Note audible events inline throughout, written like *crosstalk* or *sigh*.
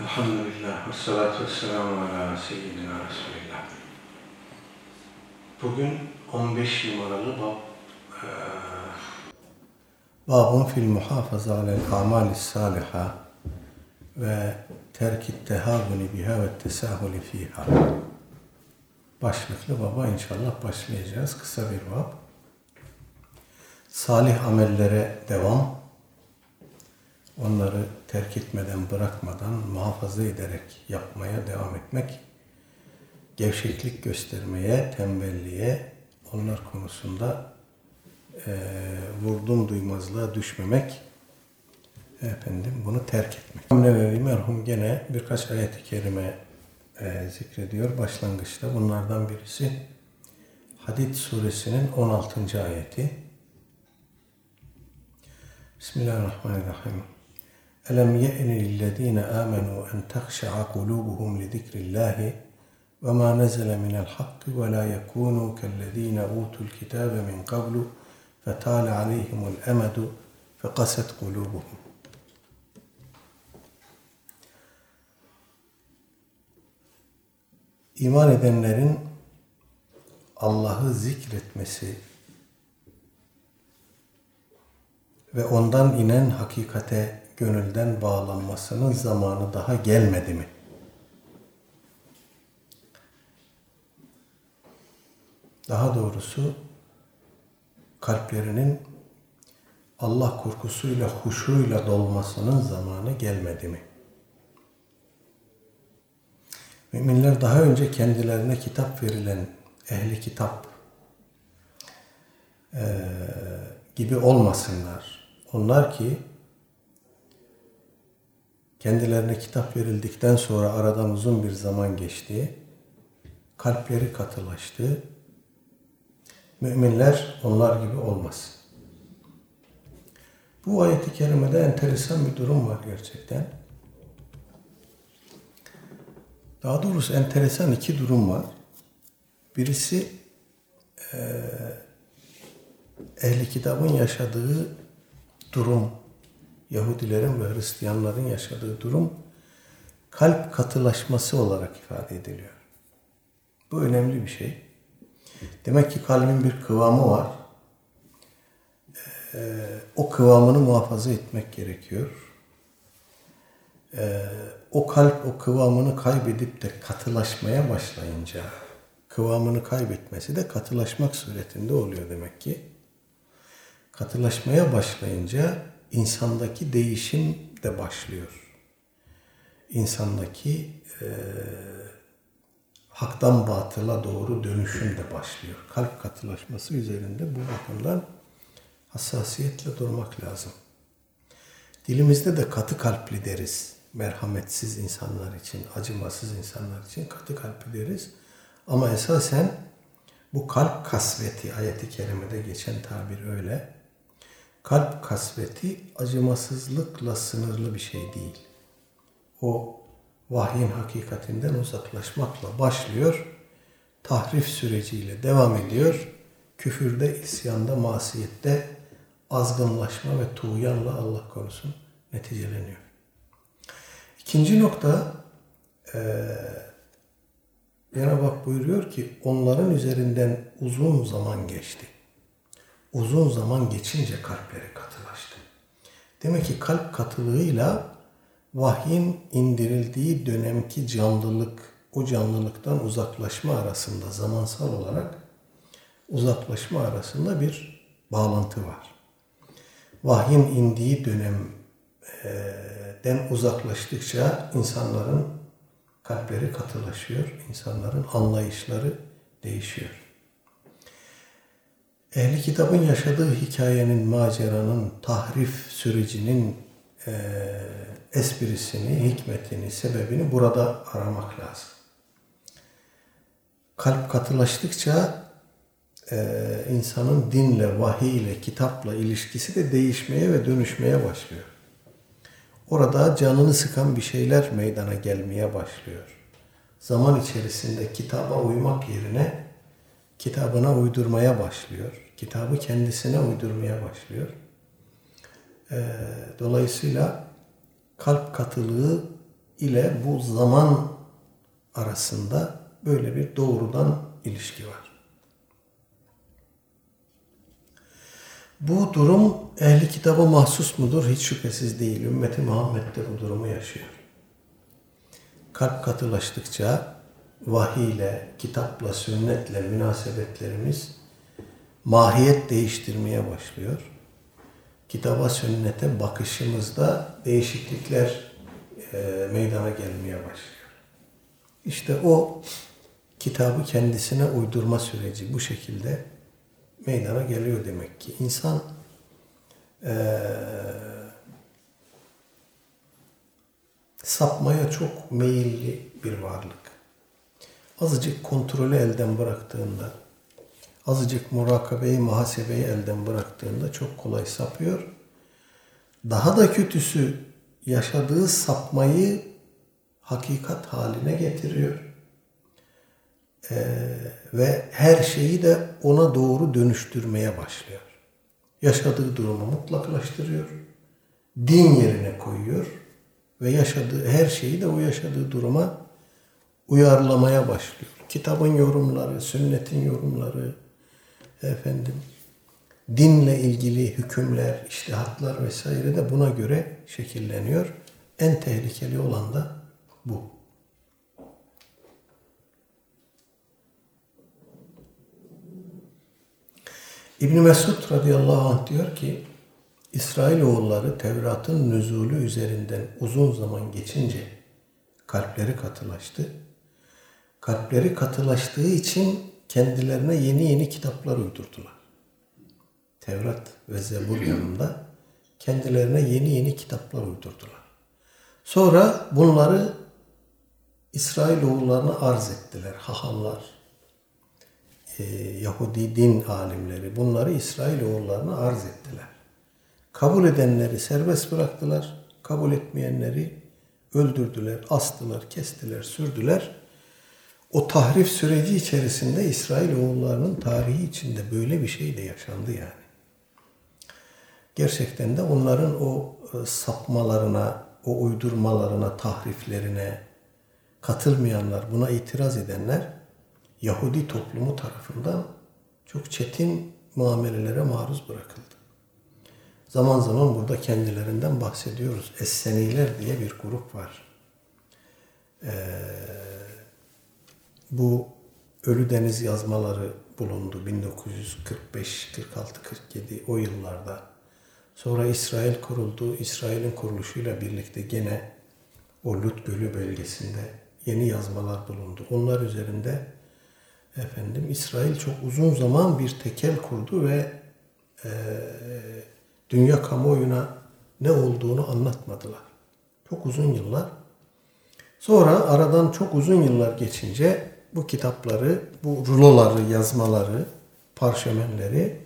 Elhamdülillah ve salatu ve selamu ala seyyidina Resulillah. Bugün 15 numaralı bab eee, Babun fil muhafaza alel amali saliha ve terkit tehavuni biha ve tesahuli fiha. Başlıklı baba inşallah başlayacağız. Kısa bir bab. Salih amellere devam onları terk etmeden, bırakmadan, muhafaza ederek yapmaya devam etmek, gevşeklik göstermeye, tembelliğe, onlar konusunda e, vurdum duymazlığa düşmemek, efendim bunu terk etmek. Nevevi merhum gene birkaç ayet-i kerime e, zikrediyor başlangıçta. Bunlardan birisi Hadid suresinin 16. ayeti. Bismillahirrahmanirrahim. ألم يئن للذين آمنوا أن تخشع قلوبهم لذكر الله وما نزل من الحق ولا يكونوا كالذين أوتوا الكتاب من قبل فطال عليهم الأمد فقست قلوبهم İman edenlerin Allah'ı zikretmesi ve ondan inen hakikate gönülden bağlanmasının zamanı daha gelmedi mi? Daha doğrusu kalplerinin Allah korkusuyla, huşuyla dolmasının zamanı gelmedi mi? Müminler daha önce kendilerine kitap verilen ehli kitap e, gibi olmasınlar. Onlar ki kendilerine kitap verildikten sonra aradan uzun bir zaman geçti. Kalpleri katılaştı. Müminler onlar gibi olmaz. Bu ayeti kerimede enteresan bir durum var gerçekten. Daha doğrusu enteresan iki durum var. Birisi e, ehli kitabın yaşadığı durum, Yahudilerin ve Hristiyanların yaşadığı durum kalp katılaşması olarak ifade ediliyor. Bu önemli bir şey. Demek ki kalbin bir kıvamı var. Ee, o kıvamını muhafaza etmek gerekiyor. Ee, o kalp o kıvamını kaybedip de katılaşmaya başlayınca kıvamını kaybetmesi de katılaşmak suretinde oluyor demek ki. Katılaşmaya başlayınca insandaki değişim de başlıyor. İnsandaki e, haktan batıla doğru dönüşüm de başlıyor. Kalp katılaşması üzerinde bu bakımdan hassasiyetle durmak lazım. Dilimizde de katı kalpli deriz. Merhametsiz insanlar için, acımasız insanlar için katı kalpli deriz. Ama esasen bu kalp kasveti ayeti kerimede geçen tabir öyle kalp kasveti acımasızlıkla sınırlı bir şey değil. O vahyin hakikatinden uzaklaşmakla başlıyor, tahrif süreciyle devam ediyor, küfürde, isyanda, masiyette azgınlaşma ve tuğyanla Allah korusun neticeleniyor. İkinci nokta, e, Cenab-ı Hak buyuruyor ki onların üzerinden uzun zaman geçti uzun zaman geçince kalpleri katılaştı. Demek ki kalp katılığıyla vahyin indirildiği dönemki canlılık, o canlılıktan uzaklaşma arasında zamansal olarak uzaklaşma arasında bir bağlantı var. Vahyin indiği dönemden uzaklaştıkça insanların kalpleri katılaşıyor, insanların anlayışları değişiyor. Ehli kitabın yaşadığı hikayenin, maceranın, tahrif sürecinin e, esprisini, hikmetini, sebebini burada aramak lazım. Kalp katılaştıkça e, insanın dinle, vahiy ile, kitapla ilişkisi de değişmeye ve dönüşmeye başlıyor. Orada canını sıkan bir şeyler meydana gelmeye başlıyor. Zaman içerisinde kitaba uymak yerine kitabına uydurmaya başlıyor. Kitabı kendisine uydurmaya başlıyor. Ee, dolayısıyla kalp katılığı ile bu zaman arasında böyle bir doğrudan ilişki var. Bu durum ehli kitaba mahsus mudur? Hiç şüphesiz değil. Ümmeti Muhammed de bu durumu yaşıyor. Kalp katılaştıkça vahiy ile, kitapla, sünnetle münasebetlerimiz mahiyet değiştirmeye başlıyor. Kitaba, sünnete bakışımızda değişiklikler e, meydana gelmeye başlıyor. İşte o kitabı kendisine uydurma süreci bu şekilde meydana geliyor demek ki. İnsan e, sapmaya çok meyilli bir varlık. Azıcık kontrolü elden bıraktığında, azıcık murakabeyi, muhasebeyi elden bıraktığında çok kolay sapıyor. Daha da kötüsü yaşadığı sapmayı hakikat haline getiriyor. Ee, ve her şeyi de ona doğru dönüştürmeye başlıyor. Yaşadığı durumu mutlaklaştırıyor. Din yerine koyuyor ve yaşadığı her şeyi de o yaşadığı duruma uyarlamaya başlıyor. Kitabın yorumları, sünnetin yorumları, efendim dinle ilgili hükümler, iştihatlar vesaire de buna göre şekilleniyor. En tehlikeli olan da bu. İbn Mesud radıyallahu anh diyor ki İsrailoğulları Tevrat'ın nüzulü üzerinden uzun zaman geçince kalpleri katılaştı. Kalpleri katılaştığı için kendilerine yeni yeni kitaplar uydurdular. Tevrat ve Zebur yanında kendilerine yeni yeni kitaplar uydurdular. Sonra bunları İsrailoğullarına arz ettiler. Hahamlar, e, Yahudi din alimleri bunları İsrailoğullarına arz ettiler. Kabul edenleri serbest bıraktılar. Kabul etmeyenleri öldürdüler, astılar, kestiler, sürdüler. O tahrif süreci içerisinde İsrailoğullarının tarihi içinde böyle bir şey de yaşandı yani. Gerçekten de onların o e, sapmalarına, o uydurmalarına, tahriflerine katılmayanlar, buna itiraz edenler Yahudi toplumu tarafından çok çetin muamelelere maruz bırakıldı. Zaman zaman burada kendilerinden bahsediyoruz. Esseniler diye bir grup var. Ee, bu Ölü Deniz yazmaları bulundu 1945, 46, 47 o yıllarda. Sonra İsrail kuruldu. İsrail'in kuruluşuyla birlikte gene o Lut Gölü bölgesinde yeni yazmalar bulundu. Onlar üzerinde efendim İsrail çok uzun zaman bir tekel kurdu ve e, dünya kamuoyuna ne olduğunu anlatmadılar. Çok uzun yıllar. Sonra aradan çok uzun yıllar geçince bu kitapları, bu ruloları, yazmaları, parşömenleri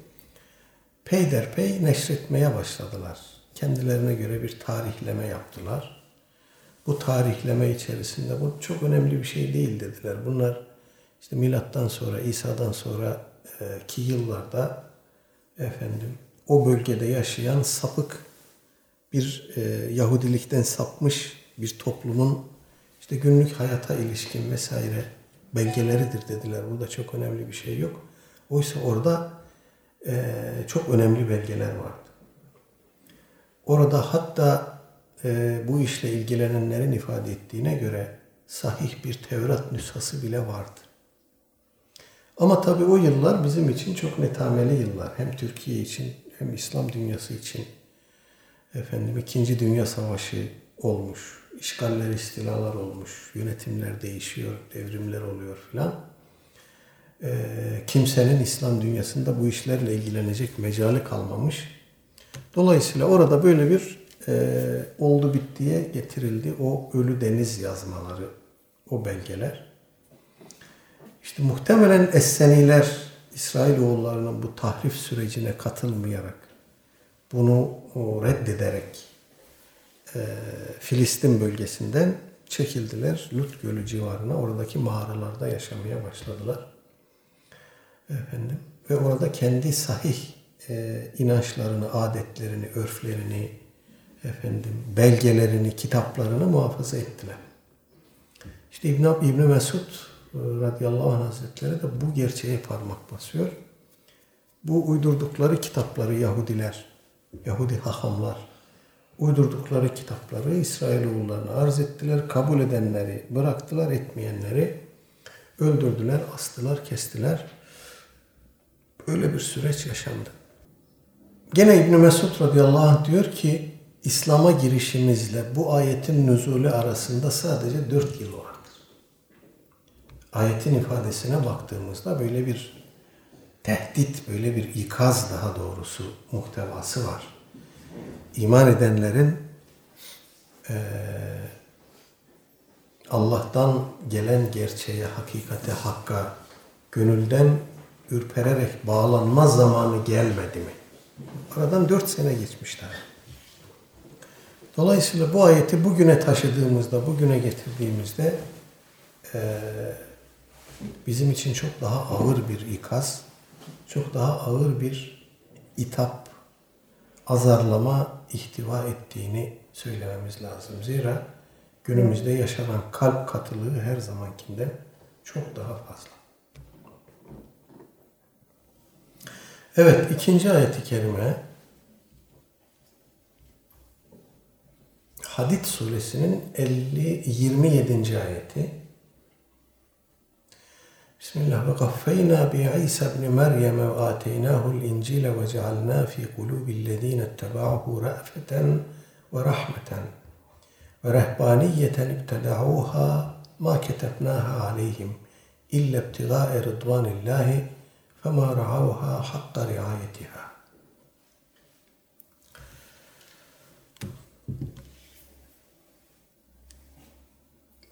peyderpey neşretmeye başladılar. Kendilerine göre bir tarihleme yaptılar. Bu tarihleme içerisinde bu çok önemli bir şey değil dediler. Bunlar işte milattan sonra, İsa'dan sonra e, ki yıllarda efendim o bölgede yaşayan sapık bir e, Yahudilikten sapmış bir toplumun işte günlük hayata ilişkin vesaire belgeleridir dediler. Burada çok önemli bir şey yok. Oysa orada e, çok önemli belgeler vardı. Orada hatta e, bu işle ilgilenenlerin ifade ettiğine göre sahih bir Tevrat nüshası bile vardı. Ama tabii o yıllar bizim için çok netameli yıllar. Hem Türkiye için hem İslam dünyası için. Efendim İkinci Dünya Savaşı olmuş, işgaller, istilalar olmuş, yönetimler değişiyor, devrimler oluyor filan. Ee, kimsenin İslam dünyasında bu işlerle ilgilenecek mecali kalmamış. Dolayısıyla orada böyle bir e, oldu bittiye getirildi o ölü deniz yazmaları, o belgeler. İşte muhtemelen Esseniler İsrailoğullarının bu tahrif sürecine katılmayarak, bunu reddederek e, Filistin bölgesinden çekildiler. Lut Gölü civarına oradaki mağaralarda yaşamaya başladılar. Efendim ve orada kendi sahih e, inançlarını, adetlerini, örflerini, efendim belgelerini, kitaplarını muhafaza ettiler. İşte İbn, İbn Mesud e, radıyallahu anh hazretleri de bu gerçeğe parmak basıyor. Bu uydurdukları kitapları Yahudiler, Yahudi hahamlar uydurdukları kitapları İsrailoğullarına arz ettiler. Kabul edenleri bıraktılar, etmeyenleri öldürdüler, astılar, kestiler. Öyle bir süreç yaşandı. Gene İbn Mesud radıyallahu anh diyor ki İslam'a girişimizle bu ayetin nüzulü arasında sadece dört yıl vardır. Ayetin ifadesine baktığımızda böyle bir tehdit, böyle bir ikaz daha doğrusu muhtevası var. İman edenlerin e, Allah'tan gelen gerçeğe, hakikate, hakka gönülden ürpererek bağlanma zamanı gelmedi mi? Aradan dört sene geçmişler. Dolayısıyla bu ayeti bugüne taşıdığımızda, bugüne getirdiğimizde e, bizim için çok daha ağır bir ikaz, çok daha ağır bir itap, azarlama ihtiva ettiğini söylememiz lazım. Zira günümüzde yaşanan kalp katılığı her zamankinden çok daha fazla. Evet, ikinci ayeti kerime Hadid suresinin 50 27. ayeti. Bismillah ve bi İsa ibn Meryem ve ateynahu'l İncil ve cealna fi kulubi'llezine ittaba'uhu ra'feten ve rahmeten ve rehbaniyeten ibteda'uha ma ketebnaha aleyhim illa ibtigâe rıdvanillahi fema ra'avha hakka riayetiha.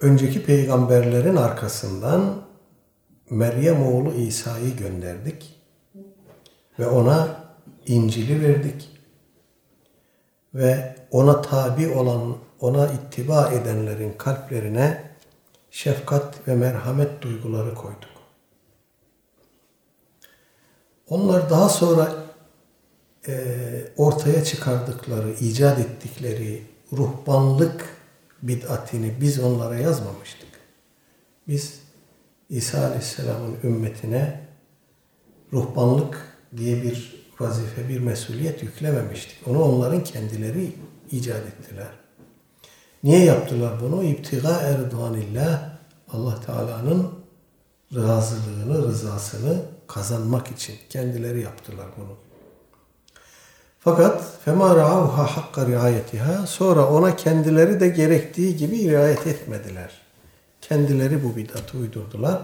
önceki peygamberlerin arkasından Meryem oğlu İsa'yı gönderdik ve ona İncil'i verdik ve ona tabi olan, ona ittiba edenlerin kalplerine şefkat ve merhamet duyguları koyduk. Onlar daha sonra e, ortaya çıkardıkları, icat ettikleri ruhbanlık bid'atini biz onlara yazmamıştık. Biz İsa Aleyhisselam'ın ümmetine ruhbanlık diye bir vazife, bir mesuliyet yüklememiştik. Onu onların kendileri icat ettiler. Niye yaptılar bunu? İbtiga erduanillah Allah Teala'nın razılığını, rızasını kazanmak için kendileri yaptılar bunu. Fakat fema ra'avha hakka riayetiha sonra ona kendileri de gerektiği gibi riayet etmediler. Kendileri bu bid'atı uydurdular.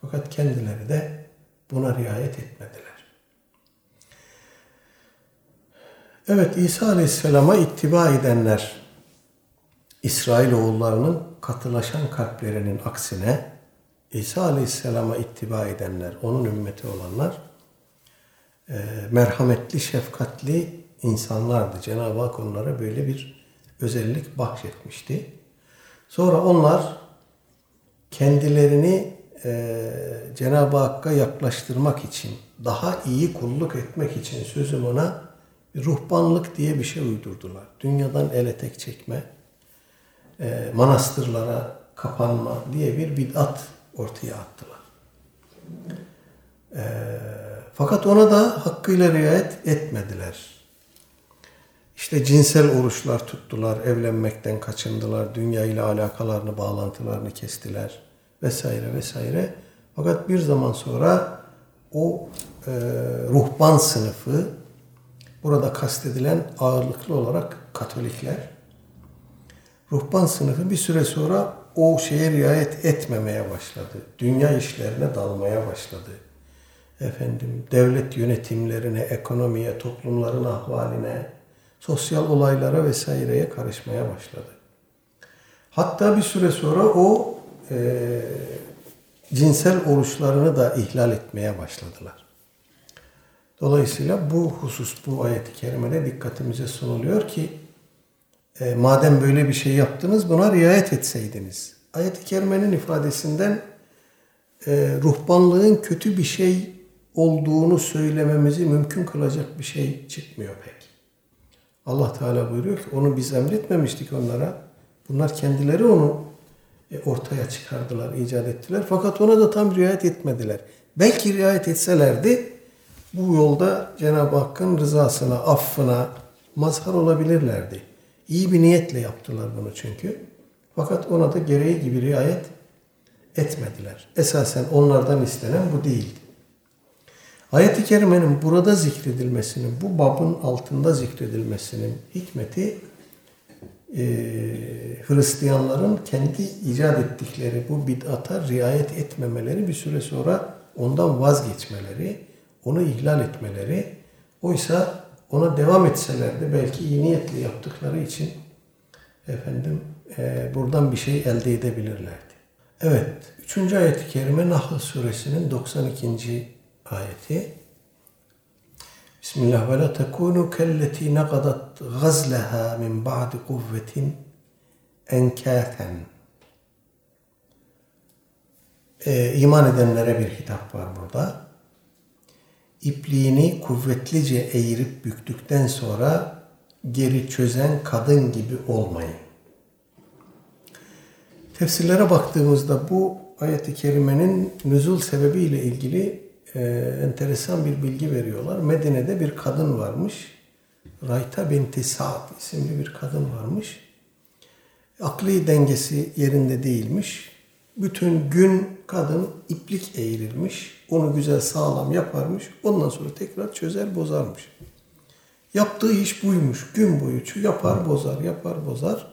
Fakat kendileri de buna riayet etmediler. Evet İsa Aleyhisselam'a ittiba edenler İsrail oğullarının katılaşan kalplerinin aksine İsa Aleyhisselam'a ittiba edenler, onun ümmeti olanlar e, merhametli, şefkatli insanlardı. Cenab-ı Hak onlara böyle bir özellik bahşetmişti. Sonra onlar kendilerini e, Cenab-ı Hakk'a yaklaştırmak için, daha iyi kulluk etmek için sözüm ona ruhbanlık diye bir şey uydurdular. Dünyadan ele tek çekme, e, manastırlara kapanma diye bir bid'at ortaya attılar. E, fakat ona da hakkıyla riayet etmediler. İşte cinsel oruçlar tuttular, evlenmekten kaçındılar, dünya ile alakalarını, bağlantılarını kestiler vesaire vesaire. Fakat bir zaman sonra o e, ruhban sınıfı, burada kastedilen ağırlıklı olarak Katolikler, ruhban sınıfı bir süre sonra o şeye riayet etmemeye başladı. Dünya işlerine dalmaya başladı. Efendim, devlet yönetimlerine, ekonomiye, toplumların ahvaline, sosyal olaylara vesaireye karışmaya başladı. Hatta bir süre sonra o e, cinsel oruçlarını da ihlal etmeye başladılar. Dolayısıyla bu husus, bu ayet-i kerimede dikkatimize sunuluyor ki e, madem böyle bir şey yaptınız buna riayet etseydiniz. Ayet-i kerimenin ifadesinden e, ruhbanlığın kötü bir şey olduğunu söylememizi mümkün kılacak bir şey çıkmıyor pek. Allah Teala buyuruyor ki onu biz emretmemiştik onlara. Bunlar kendileri onu e, ortaya çıkardılar, icat ettiler. Fakat ona da tam riayet etmediler. Belki riayet etselerdi bu yolda Cenab-ı Hakk'ın rızasına, affına mazhar olabilirlerdi. İyi bir niyetle yaptılar bunu çünkü. Fakat ona da gereği gibi riayet etmediler. Esasen onlardan istenen bu değildi. Ayet-i Kerime'nin burada zikredilmesinin, bu babın altında zikredilmesinin hikmeti e, Hristiyanların kendi icat ettikleri bu bid'ata riayet etmemeleri bir süre sonra ondan vazgeçmeleri, onu ihlal etmeleri. Oysa ona devam etselerdi belki iyi niyetli yaptıkları için efendim e, buradan bir şey elde edebilirlerdi. Evet, 3. ayet-i kerime Nahl suresinin 92. ayeti. Bismillah ve la tekunu kelleti naqadat gazleha min ba'di kuvvetin enkâten. Ee, iman edenlere bir hitap var burada. İpliğini kuvvetlice eğirip büktükten sonra geri çözen kadın gibi olmayın. Tefsirlere baktığımızda bu ayet-i kerimenin nüzul sebebiyle ilgili e, enteresan bir bilgi veriyorlar. Medine'de bir kadın varmış. Rayta binti Sa'd isimli bir kadın varmış. Akli dengesi yerinde değilmiş. Bütün gün kadın iplik eğrilmiş. Onu güzel sağlam yaparmış. Ondan sonra tekrar çözer bozarmış. Yaptığı iş buymuş. Gün boyu yapar bozar, yapar bozar.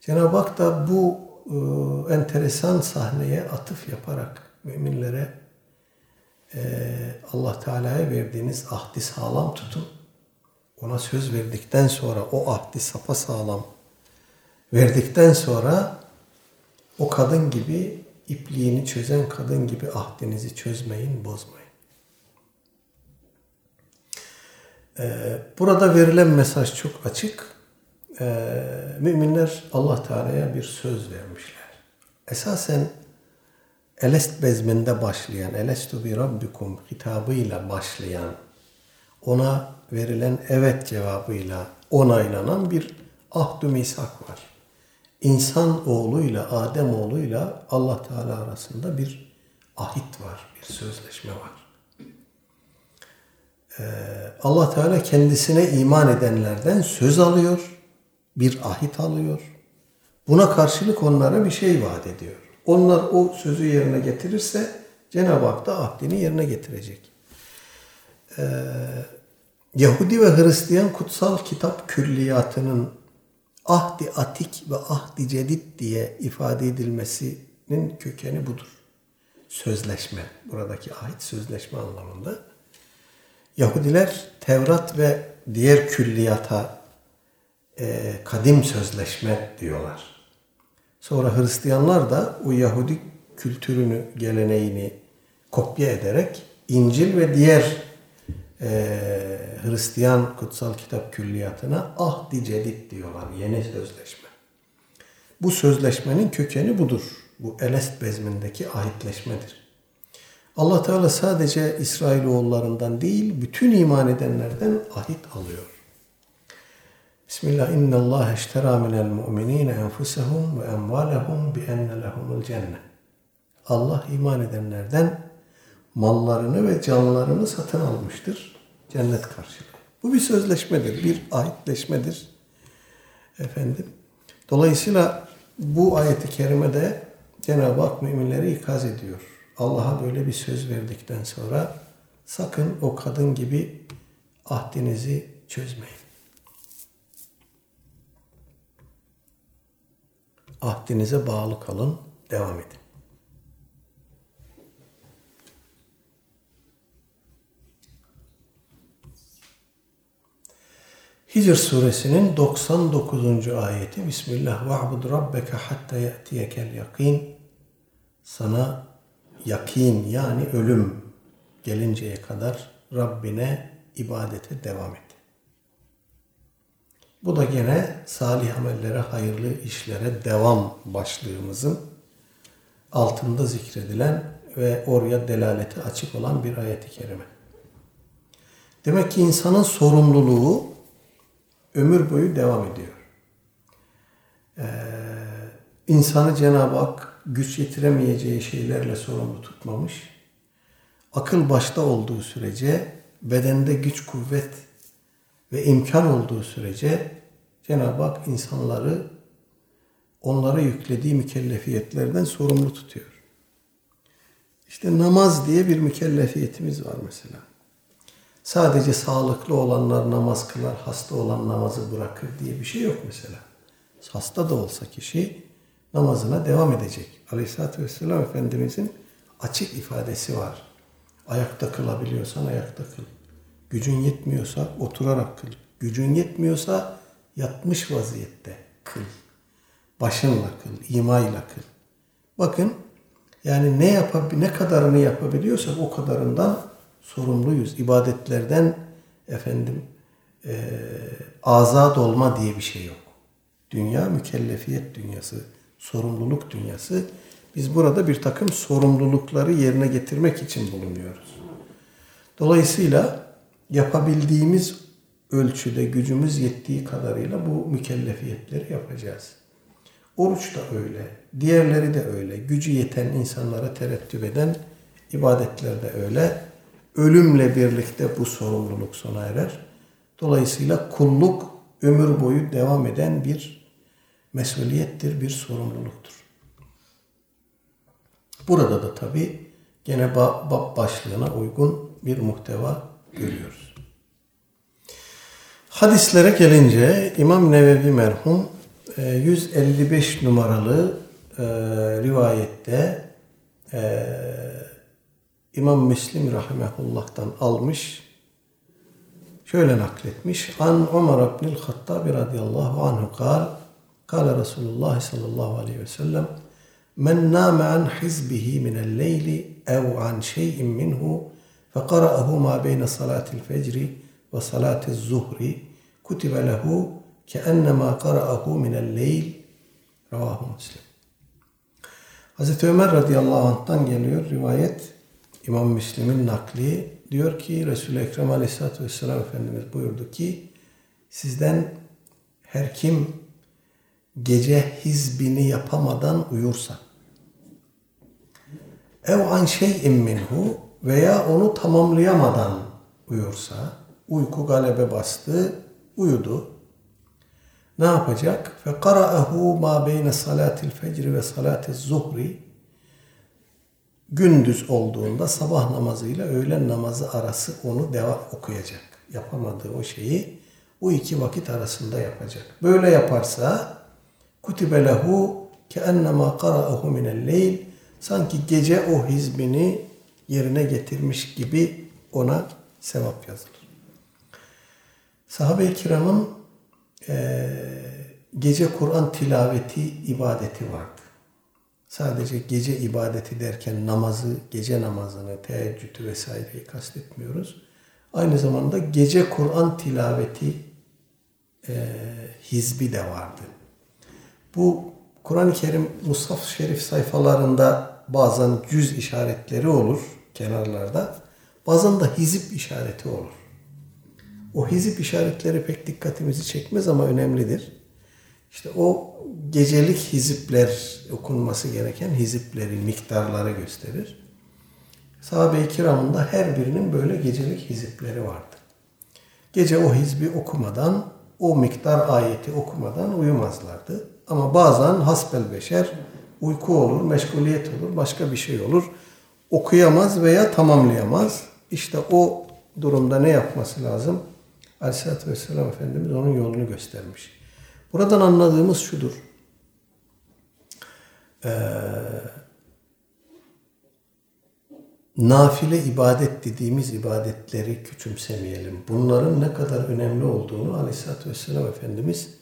Cenab-ı Hak da bu e, enteresan sahneye atıf yaparak müminlere Allah Teala'ya verdiğiniz ahdi sağlam tutun. Ona söz verdikten sonra o ahdi sapa sağlam verdikten sonra o kadın gibi ipliğini çözen kadın gibi ahdinizi çözmeyin, bozmayın. Ee, burada verilen mesaj çok açık. Ee, müminler Allah Teala'ya bir söz vermişler. Esasen Elest bezminde başlayan, Elestu bi Rabbikum hitabıyla başlayan, ona verilen evet cevabıyla onaylanan bir ahd-ı misak var. İnsan oğluyla, Adem oğluyla Allah Teala arasında bir ahit var, bir sözleşme var. Ee, Allah Teala kendisine iman edenlerden söz alıyor, bir ahit alıyor. Buna karşılık onlara bir şey vaat ediyor. Onlar o sözü yerine getirirse Cenab-ı Hak da ahdini yerine getirecek. Ee, Yahudi ve Hristiyan kutsal kitap külliyatının ahdi atik ve ahdi cedid diye ifade edilmesinin kökeni budur. Sözleşme, buradaki ahit sözleşme anlamında. Yahudiler Tevrat ve diğer külliyata e, kadim sözleşme diyorlar. Sonra Hristiyanlar da o Yahudi kültürünü, geleneğini kopya ederek İncil ve diğer e, Hristiyan kutsal kitap külliyatına ahdi cedid diyorlar. Yeni sözleşme. Bu sözleşmenin kökeni budur. Bu Elest bezmindeki ahitleşmedir. Allah Teala sadece İsrailoğullarından değil, bütün iman edenlerden ahit alıyor. Bismillah inna Allah iştera minel mu'minine enfusehum ve emvalehum bi enne lehumul cennet. Allah iman edenlerden mallarını ve canlarını satın almıştır cennet karşılığı. Bu bir sözleşmedir, bir ahitleşmedir. Efendim. Dolayısıyla bu ayeti kerimede Cenab-ı Hak müminleri ikaz ediyor. Allah'a böyle bir söz verdikten sonra sakın o kadın gibi ahdinizi çözmeyin. Ahdinize bağlı kalın, devam edin. Hicr suresinin 99. ayeti Bismillah ve'bud rabbeke hatta ye'tiyekel yakin sana yakin yani ölüm gelinceye kadar Rabbine ibadete devam et. Bu da gene salih amellere, hayırlı işlere devam başlığımızın altında zikredilen ve oraya delaleti açık olan bir ayeti kerime. Demek ki insanın sorumluluğu ömür boyu devam ediyor. Ee, insanı Cenab-ı Hak güç yetiremeyeceği şeylerle sorumlu tutmamış. Akıl başta olduğu sürece, bedende güç, kuvvet ve imkan olduğu sürece Cenab-ı Hak insanları onlara yüklediği mükellefiyetlerden sorumlu tutuyor. İşte namaz diye bir mükellefiyetimiz var mesela. Sadece sağlıklı olanlar namaz kılar, hasta olan namazı bırakır diye bir şey yok mesela. Hasta da olsa kişi namazına devam edecek. Aleyhisselatü Vesselam Efendimizin açık ifadesi var. Ayakta kılabiliyorsan ayakta kıl. Gücün yetmiyorsa oturarak kıl. Gücün yetmiyorsa yatmış vaziyette kıl. Başınla kıl, imayla kıl. Bakın yani ne yapab ne kadarını yapabiliyorsak o kadarından sorumluyuz. İbadetlerden efendim e, azat olma diye bir şey yok. Dünya mükellefiyet dünyası, sorumluluk dünyası. Biz burada bir takım sorumlulukları yerine getirmek için bulunuyoruz. Dolayısıyla yapabildiğimiz ölçüde gücümüz yettiği kadarıyla bu mükellefiyetleri yapacağız. Oruç da öyle, diğerleri de öyle. Gücü yeten insanlara terettüp eden ibadetler de öyle. Ölümle birlikte bu sorumluluk sona erer. Dolayısıyla kulluk ömür boyu devam eden bir mesuliyettir, bir sorumluluktur. Burada da tabi gene bab başlığına uygun bir muhteva görüyoruz. Hadislere gelince İmam Nevevi merhum 155 e, numaralı e, rivayette e, İmam Müslim rahimehullah'tan almış. Şöyle nakletmiş. An Ömer ibnül Hattabi radıyallahu anhu kal. Kale Resulullah sallallahu aleyhi ve sellem Men nâme an hizbihi minel leyli ev an şeyin minhu ma beyne salatil fecri ve salatil zuhri kutibe lehu keennema qara'ahu minel leyl Ravahu Müslim. Hazreti Ömer radıyallahu anh'tan geliyor rivayet İmam Müslim'in nakli diyor ki Resul-i Ekrem aleyhissalatü vesselam Efendimiz buyurdu ki sizden her kim gece hizbini yapamadan uyursa ev an şey'in minhu veya onu tamamlayamadan uyursa uyku galebe bastı uyudu ne yapacak? Ma beyne salatil fecri ve salatil zuhri gündüz olduğunda sabah namazıyla öğlen namazı arası onu devam okuyacak. Yapamadığı o şeyi bu iki vakit arasında yapacak. Böyle yaparsa kutibe lehu ke ennema qara'ahu minel leyl sanki gece o hizbini yerine getirmiş gibi ona sevap yazılır. Sahabe-i kiramın e, gece Kur'an tilaveti ibadeti vardı. Sadece gece ibadeti derken namazı, gece namazını, teheccüdü vesaireyi kastetmiyoruz. Aynı zamanda gece Kur'an tilaveti e, hizbi de vardı. Bu Kur'an-ı Kerim Mushaf Şerif sayfalarında bazen cüz işaretleri olur kenarlarda. Bazen de hizip işareti olur. O hizip işaretleri pek dikkatimizi çekmez ama önemlidir. İşte o gecelik hizipler okunması gereken hiziplerin miktarları gösterir. Sahabe-i kiramın her birinin böyle gecelik hizipleri vardı. Gece o hizbi okumadan, o miktar ayeti okumadan uyumazlardı. Ama bazen hasbel beşer uyku olur, meşguliyet olur, başka bir şey olur. Okuyamaz veya tamamlayamaz. İşte o durumda ne yapması lazım? Aleyhisselatü Vesselam Efendimiz onun yolunu göstermiş. Buradan anladığımız şudur. Ee, nafile ibadet dediğimiz ibadetleri küçümsemeyelim. Bunların ne kadar önemli olduğunu Aleyhisselatü Vesselam Efendimiz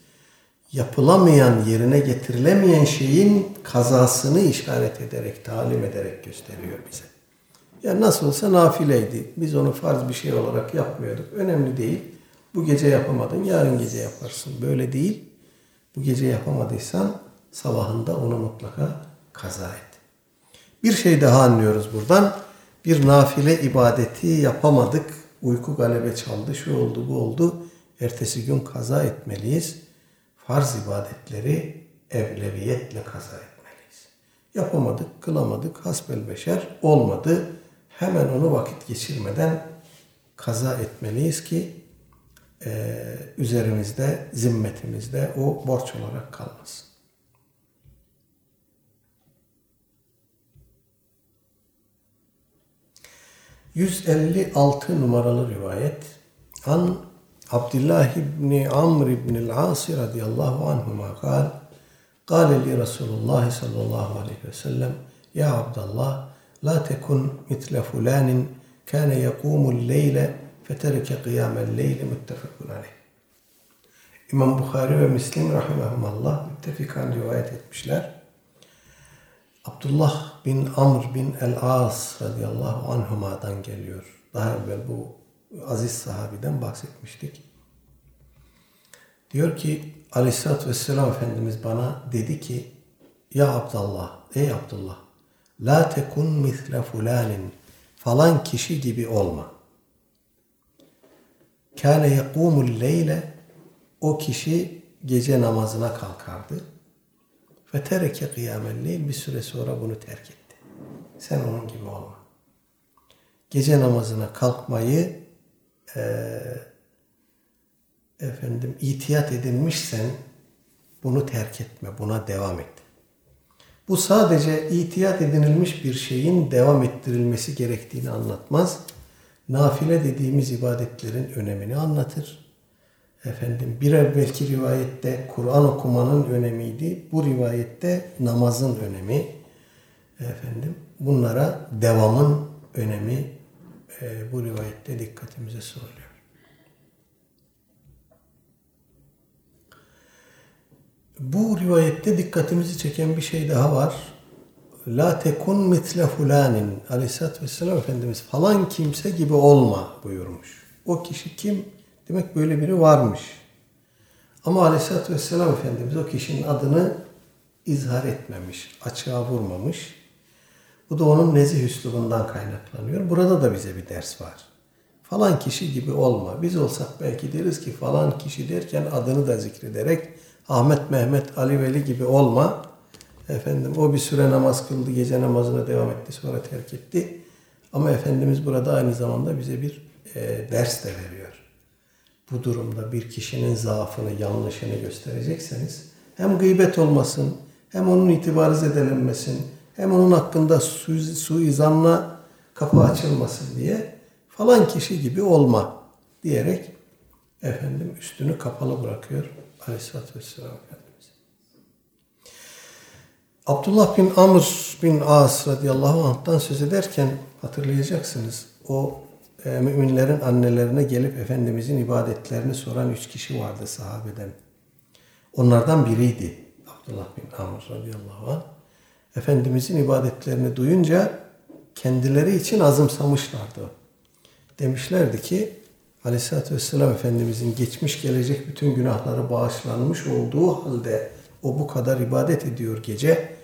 yapılamayan, yerine getirilemeyen şeyin kazasını işaret ederek, talim ederek gösteriyor bize. Yani nasıl olsa nafileydi. Biz onu farz bir şey olarak yapmıyorduk. Önemli değil. Bu gece yapamadın, yarın gece yaparsın. Böyle değil. Bu gece yapamadıysan sabahında onu mutlaka kaza et. Bir şey daha anlıyoruz buradan. Bir nafile ibadeti yapamadık. Uyku galebe çaldı, şu oldu, bu oldu. ertesi gün kaza etmeliyiz. Farz ibadetleri evleviyetle kaza etmeliyiz. Yapamadık, kılamadık, hasbel beşer olmadı. Hemen onu vakit geçirmeden kaza etmeliyiz ki e, üzerimizde, zimmetimizde o borç olarak kalmasın. 156 numaralı rivayet an Abdullah ibn Amr ibn el-As radıyallahu anhuma kal قال لي رسول الله صلى الله عليه وسلم يا عبد الله لا تكن مثل فلان كان يقوم الليل فترك قيام الليل متفق عليه İmam Bukhari ve Müslim rahimahumallah müttefikan rivayet etmişler. Abdullah bin Amr bin el-As radıyallahu anhuma'dan geliyor. Daha evvel bu aziz sahabiden bahsetmiştik. Diyor ki aleyhissalatü vesselam Efendimiz bana dedi ki Ya Abdullah, ey Abdullah La tekun misle fulanin falan kişi gibi olma. Kâne yekûmul leyle o kişi gece namazına kalkardı. Ve tereke kıyamelleyl bir süre sonra bunu terk etti. Sen onun gibi olma. Gece namazına kalkmayı e, efendim itiyat edinmişsen bunu terk etme, buna devam et. Bu sadece itiyat edinilmiş bir şeyin devam ettirilmesi gerektiğini anlatmaz. Nafile dediğimiz ibadetlerin önemini anlatır Efendim bir evvelki rivayette Kur'an okumanın önemiydi. Bu rivayette namazın önemi. Efendim bunlara devamın önemi e, bu rivayette dikkatimize sunuluyor. Bu rivayette dikkatimizi çeken bir şey daha var. La tekun mitle fulanin aleyhissalatü vesselam Efendimiz falan kimse gibi olma buyurmuş. O kişi kim? Demek böyle biri varmış. Ama Aleyhisselatü Vesselam Efendimiz o kişinin adını izhar etmemiş, açığa vurmamış. Bu da onun nezih üslubundan kaynaklanıyor. Burada da bize bir ders var. Falan kişi gibi olma. Biz olsak belki deriz ki falan kişi derken adını da zikrederek Ahmet, Mehmet, Ali Veli gibi olma. Efendim o bir süre namaz kıldı, gece namazına devam etti, sonra terk etti. Ama Efendimiz burada aynı zamanda bize bir e, ders de veriyor bu durumda bir kişinin zaafını, yanlışını gösterecekseniz hem gıybet olmasın, hem onun itibarı zedelenmesin, hem onun hakkında su, suizanla kapı açılmasın diye falan kişi gibi olma diyerek efendim üstünü kapalı bırakıyor Aleyhisselatü Vesselam Efendimiz. Abdullah bin Amr bin As radıyallahu anh'tan söz ederken hatırlayacaksınız. O e, müminlerin annelerine gelip Efendimizin ibadetlerini soran üç kişi vardı sahabeden. Onlardan biriydi Abdullah bin Amr radıyallahu anh. Efendimizin ibadetlerini duyunca kendileri için azımsamışlardı. Demişlerdi ki Aleyhisselatü Vesselam Efendimizin geçmiş gelecek bütün günahları bağışlanmış olduğu halde o bu kadar ibadet ediyor gece.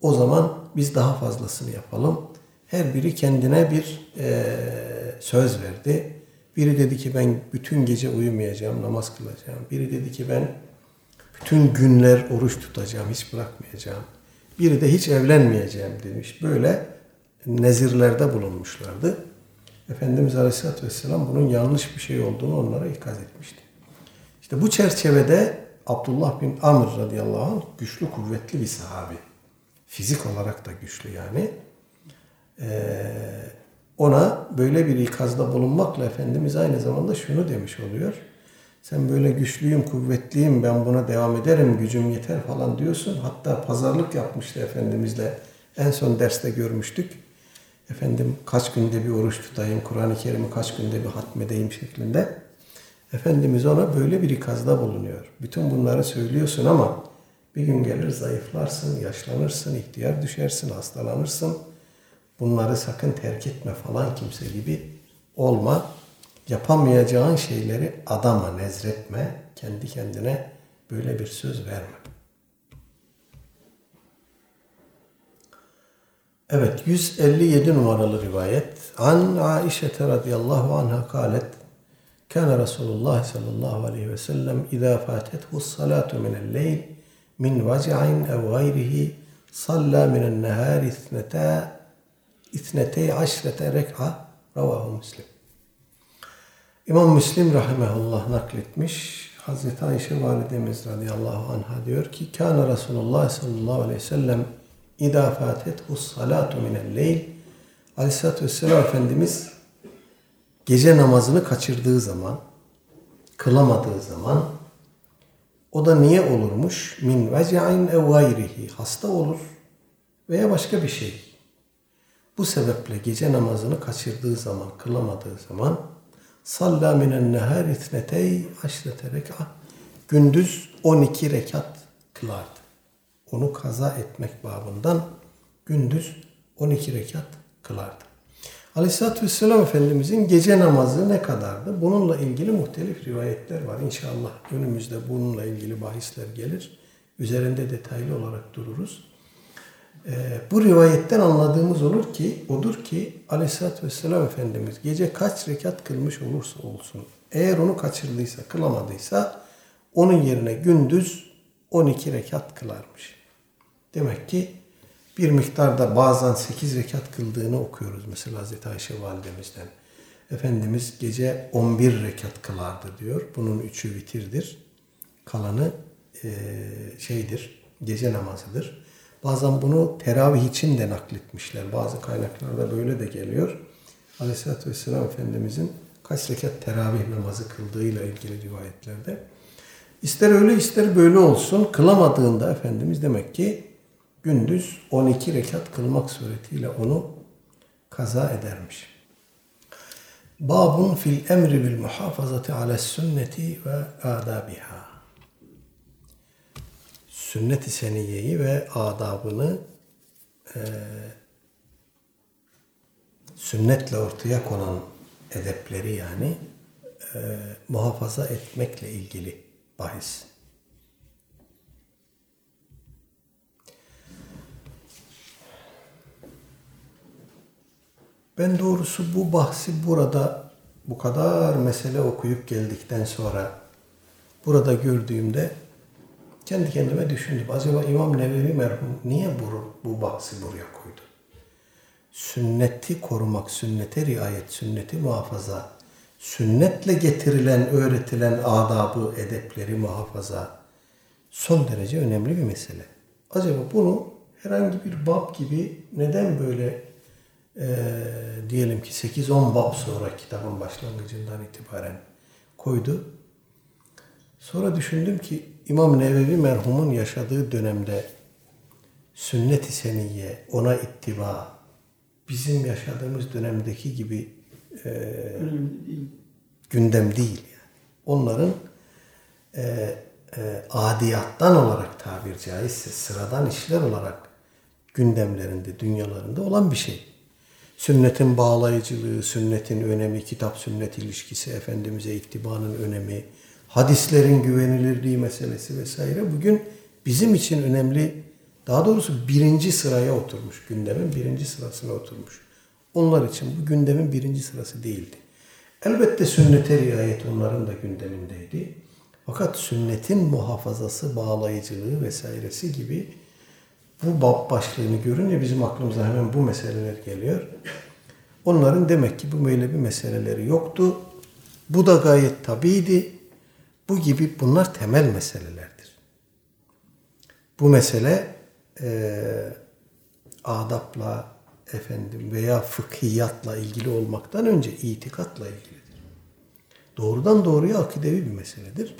O zaman biz daha fazlasını yapalım. Her biri kendine bir e, söz verdi. Biri dedi ki ben bütün gece uyumayacağım, namaz kılacağım. Biri dedi ki ben bütün günler oruç tutacağım, hiç bırakmayacağım. Biri de hiç evlenmeyeceğim demiş. Böyle nezirlerde bulunmuşlardı. Efendimiz Aleyhisselatü Vesselam bunun yanlış bir şey olduğunu onlara ikaz etmişti. İşte bu çerçevede Abdullah bin Amr radıyallahu anh güçlü kuvvetli bir sahabi. Fizik olarak da güçlü yani. Ee, ona böyle bir ikazda bulunmakla Efendimiz aynı zamanda şunu demiş oluyor. Sen böyle güçlüyüm, kuvvetliyim, ben buna devam ederim, gücüm yeter falan diyorsun. Hatta pazarlık yapmıştı Efendimizle. En son derste görmüştük. Efendim kaç günde bir oruç tutayım, Kur'an-ı Kerim'i kaç günde bir hatmedeyim şeklinde. Efendimiz ona böyle bir ikazda bulunuyor. Bütün bunları söylüyorsun ama bir gün gelir zayıflarsın, yaşlanırsın, ihtiyar düşersin, hastalanırsın bunları sakın terk etme falan kimse gibi olma. Yapamayacağın şeyleri adama nezretme. Kendi kendine böyle bir söz verme. Evet 157 numaralı rivayet. An Aişe radıyallahu anha kalet Kana Resulullah sallallahu aleyhi ve sellem izâ fâtethu salatu minel leyl min vac'in ev gayrihi salla minen nehâri ithnetâ ithnetey aşrete rek'a ravahu muslim. İmam Müslim rahimehullah nakletmiş. Hazreti Ayşe validemiz radıyallahu anha diyor ki Kana Resulullah sallallahu aleyhi ve sellem İdâ fâtethu salatu minel leyl Aleyhisselatü Vesselam Efendimiz gece namazını kaçırdığı zaman, kılamadığı zaman o da niye olurmuş? Min veca'in ev gayrihi. Hasta olur veya başka bir şey. Bu sebeple gece namazını kaçırdığı zaman, kılamadığı zaman salla minen nehar ithnetey aşrete rek'a gündüz 12 rekat kılardı. Onu kaza etmek babından gündüz 12 rekat kılardı. Aleyhisselatü Vesselam Efendimizin gece namazı ne kadardı? Bununla ilgili muhtelif rivayetler var. İnşallah önümüzde bununla ilgili bahisler gelir. Üzerinde detaylı olarak dururuz. Ee, bu rivayetten anladığımız olur ki, odur ki Aleyhisselatü Vesselam Efendimiz gece kaç rekat kılmış olursa olsun, eğer onu kaçırdıysa, kılamadıysa onun yerine gündüz 12 rekat kılarmış. Demek ki bir miktarda bazen 8 rekat kıldığını okuyoruz mesela Hazreti Ayşe validemizden. Efendimiz gece 11 rekat kılardı diyor. Bunun üçü vitirdir. Kalanı e, şeydir, gece namazıdır. Bazen bunu teravih için de nakletmişler. Bazı kaynaklarda böyle de geliyor. Aleyhisselatü Vesselam Efendimizin kaç rekat teravih namazı kıldığıyla ilgili rivayetlerde. İster öyle ister böyle olsun. Kılamadığında Efendimiz demek ki gündüz 12 rekat kılmak suretiyle onu kaza edermiş. Babun fil emri bil muhafazati ala sünneti ve adabiha. Sünnet-i seniyeyi ve adabını e, sünnetle ortaya konan edepleri yani e, muhafaza etmekle ilgili bahis. Ben doğrusu bu bahsi burada bu kadar mesele okuyup geldikten sonra burada gördüğümde kendi kendime düşündüm. Acaba İmam Nevevi merhum niye bu, bu bahsi buraya koydu? Sünneti korumak, sünnete riayet, sünneti muhafaza, sünnetle getirilen, öğretilen adabı, edepleri muhafaza son derece önemli bir mesele. Acaba bunu herhangi bir bab gibi neden böyle e, diyelim ki 8-10 bab sonra kitabın başlangıcından itibaren koydu. Sonra düşündüm ki İmam Nevevi merhumun yaşadığı dönemde sünnet-i seniyye, ona ittiba, bizim yaşadığımız dönemdeki gibi e, gündem değil. Yani. Onların e, e, adiyattan olarak tabir caizse sıradan işler olarak gündemlerinde, dünyalarında olan bir şey. Sünnetin bağlayıcılığı, sünnetin önemi, kitap sünnet ilişkisi, Efendimiz'e ittibanın önemi, hadislerin güvenilirliği meselesi vesaire bugün bizim için önemli, daha doğrusu birinci sıraya oturmuş, gündemin birinci sırasına oturmuş. Onlar için bu gündemin birinci sırası değildi. Elbette sünnete riayet onların da gündemindeydi. Fakat sünnetin muhafazası, bağlayıcılığı vesairesi gibi bu bab başlığını görünce bizim aklımıza hemen bu meseleler geliyor. Onların demek ki bu böyle bir meseleleri yoktu. Bu da gayet tabiydi. Bu gibi bunlar temel meselelerdir. Bu mesele e, adapla efendim veya fıkhiyatla ilgili olmaktan önce itikatla ilgilidir. Doğrudan doğruya akidevi bir meseledir.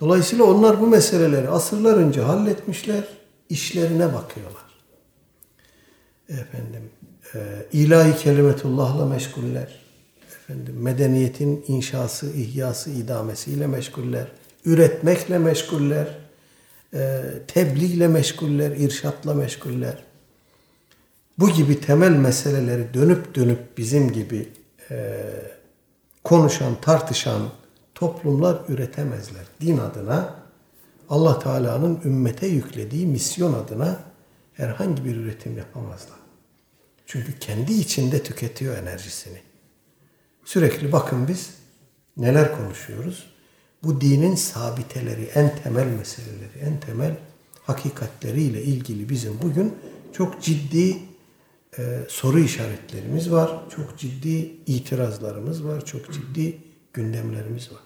Dolayısıyla onlar bu meseleleri asırlar önce halletmişler, işlerine bakıyorlar. Efendim, e, ilahi kelimetullahla meşguller. Efendim, medeniyetin inşası, ihyası, idamesiyle meşguller. Üretmekle meşguller. E, tebliğle meşguller, irşatla meşguller. Bu gibi temel meseleleri dönüp dönüp bizim gibi e, konuşan, tartışan toplumlar üretemezler. Din adına Allah Teala'nın ümmete yüklediği misyon adına herhangi bir üretim yapamazlar. Çünkü kendi içinde tüketiyor enerjisini. Sürekli bakın biz neler konuşuyoruz? Bu dinin sabiteleri, en temel meseleleri, en temel hakikatleriyle ilgili bizim bugün çok ciddi e, soru işaretlerimiz var. Çok ciddi itirazlarımız var. Çok ciddi gündemlerimiz var.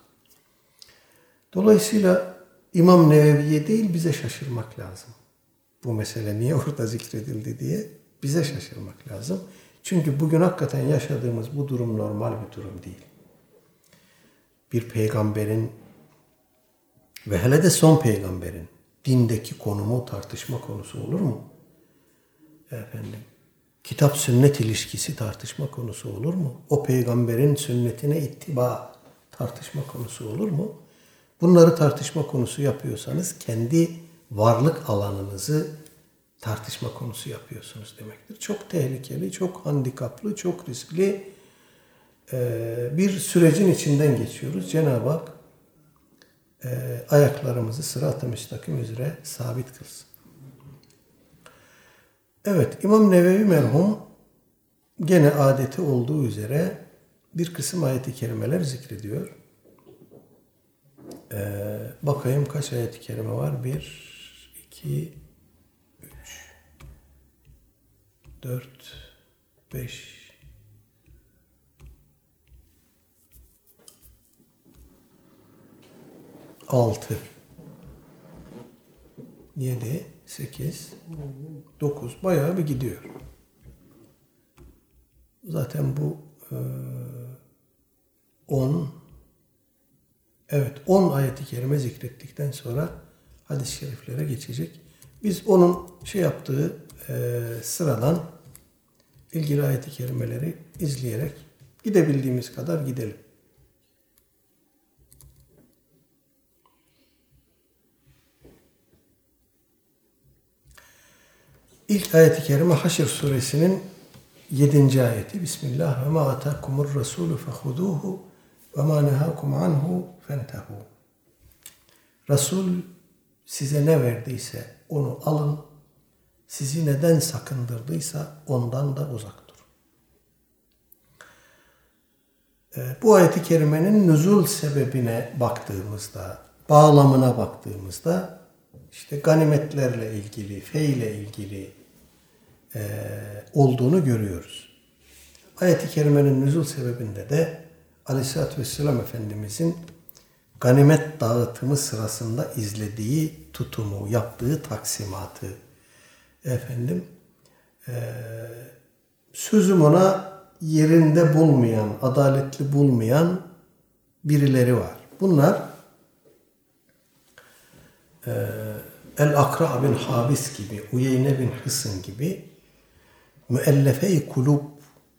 Dolayısıyla İmam Nevevi'ye değil bize şaşırmak lazım. Bu mesele niye orada zikredildi diye bize şaşırmak lazım. Çünkü bugün hakikaten yaşadığımız bu durum normal bir durum değil. Bir peygamberin ve hele de son peygamberin dindeki konumu tartışma konusu olur mu? Efendim, kitap sünnet ilişkisi tartışma konusu olur mu? O peygamberin sünnetine ittiba tartışma konusu olur mu? Bunları tartışma konusu yapıyorsanız kendi varlık alanınızı tartışma konusu yapıyorsunuz demektir. Çok tehlikeli, çok handikaplı, çok riskli bir sürecin içinden geçiyoruz. Cenab-ı Hak ayaklarımızı sırat-ı müstakim üzere sabit kılsın. Evet, İmam Nevevi merhum gene adeti olduğu üzere bir kısım ayeti kerimeler zikrediyor. Ee, bakayım kaç ayet-i kerime var? Bir, iki, üç, dört, beş, altı, yedi, sekiz, dokuz. Bayağı bir gidiyor. Zaten bu e, on, evet on ayeti kerime zikrettikten sonra hadis-i şeriflere geçecek. Biz onun şey yaptığı e, sıradan ilgili ayeti kerimeleri izleyerek gidebildiğimiz kadar gidelim. İlk ayeti kerime Haşr suresinin 7. ayeti. Bismillah ve ma atakumur rasulü fehuduhu ve ma nehakum anhu fentehu. Resul size ne verdiyse onu alın. Sizi neden sakındırdıysa ondan da uzak durun. Ee, bu ayeti kerimenin nüzul sebebine baktığımızda, bağlamına baktığımızda işte ganimetlerle ilgili, feyle ilgili e, olduğunu görüyoruz. Ayet-i kerimenin nüzul sebebinde de Aleyhisselatü Vesselam Efendimizin ganimet dağıtımı sırasında izlediği tutumu, yaptığı taksimatı efendim e, sözüm ona yerinde bulmayan, adaletli bulmayan birileri var. Bunlar e, El-Akra bin Habis gibi, Uyeyne bin Hısın gibi müellefe-i kulub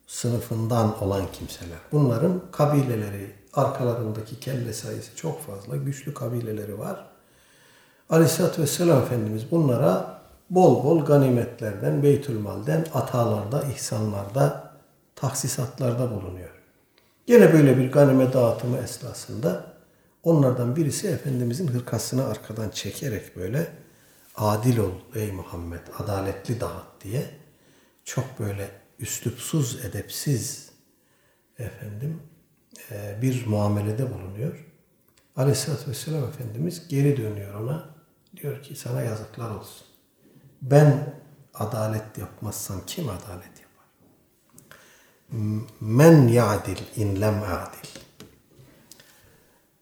sınıfından olan kimseler. Bunların kabileleri, arkalarındaki kelle sayısı çok fazla, güçlü kabileleri var. Aleyhisselatü Vesselam Efendimiz bunlara bol bol ganimetlerden, beytülmalden, atalarda, ihsanlarda, tahsisatlarda bulunuyor. Yine böyle bir ganime dağıtımı esnasında onlardan birisi Efendimizin hırkasını arkadan çekerek böyle adil ol ey Muhammed, adaletli dağıt diye çok böyle üslupsuz, edepsiz efendim e, bir muamelede bulunuyor. Aleyhisselatü Vesselam Efendimiz geri dönüyor ona. Diyor ki sana yazıklar olsun. Ben adalet yapmazsam kim adalet yapar? Men ya'dil in lem adil.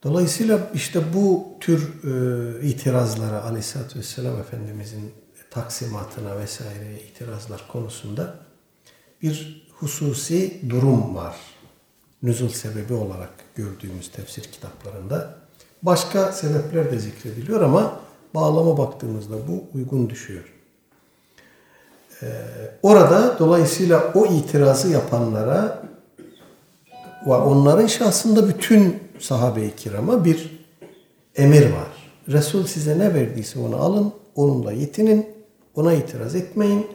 Dolayısıyla işte bu tür e, itirazlara Aleyhisselatü Vesselam Efendimizin taksimatına vesaire itirazlar konusunda bir hususi durum var. Nüzul sebebi olarak gördüğümüz tefsir kitaplarında. Başka sebepler de zikrediliyor ama bağlama baktığımızda bu uygun düşüyor. Ee, orada dolayısıyla o itirazı yapanlara ve onların şahsında bütün sahabe-i kirama bir emir var. Resul size ne verdiyse onu alın, onunla yetinin, ona itiraz etmeyin.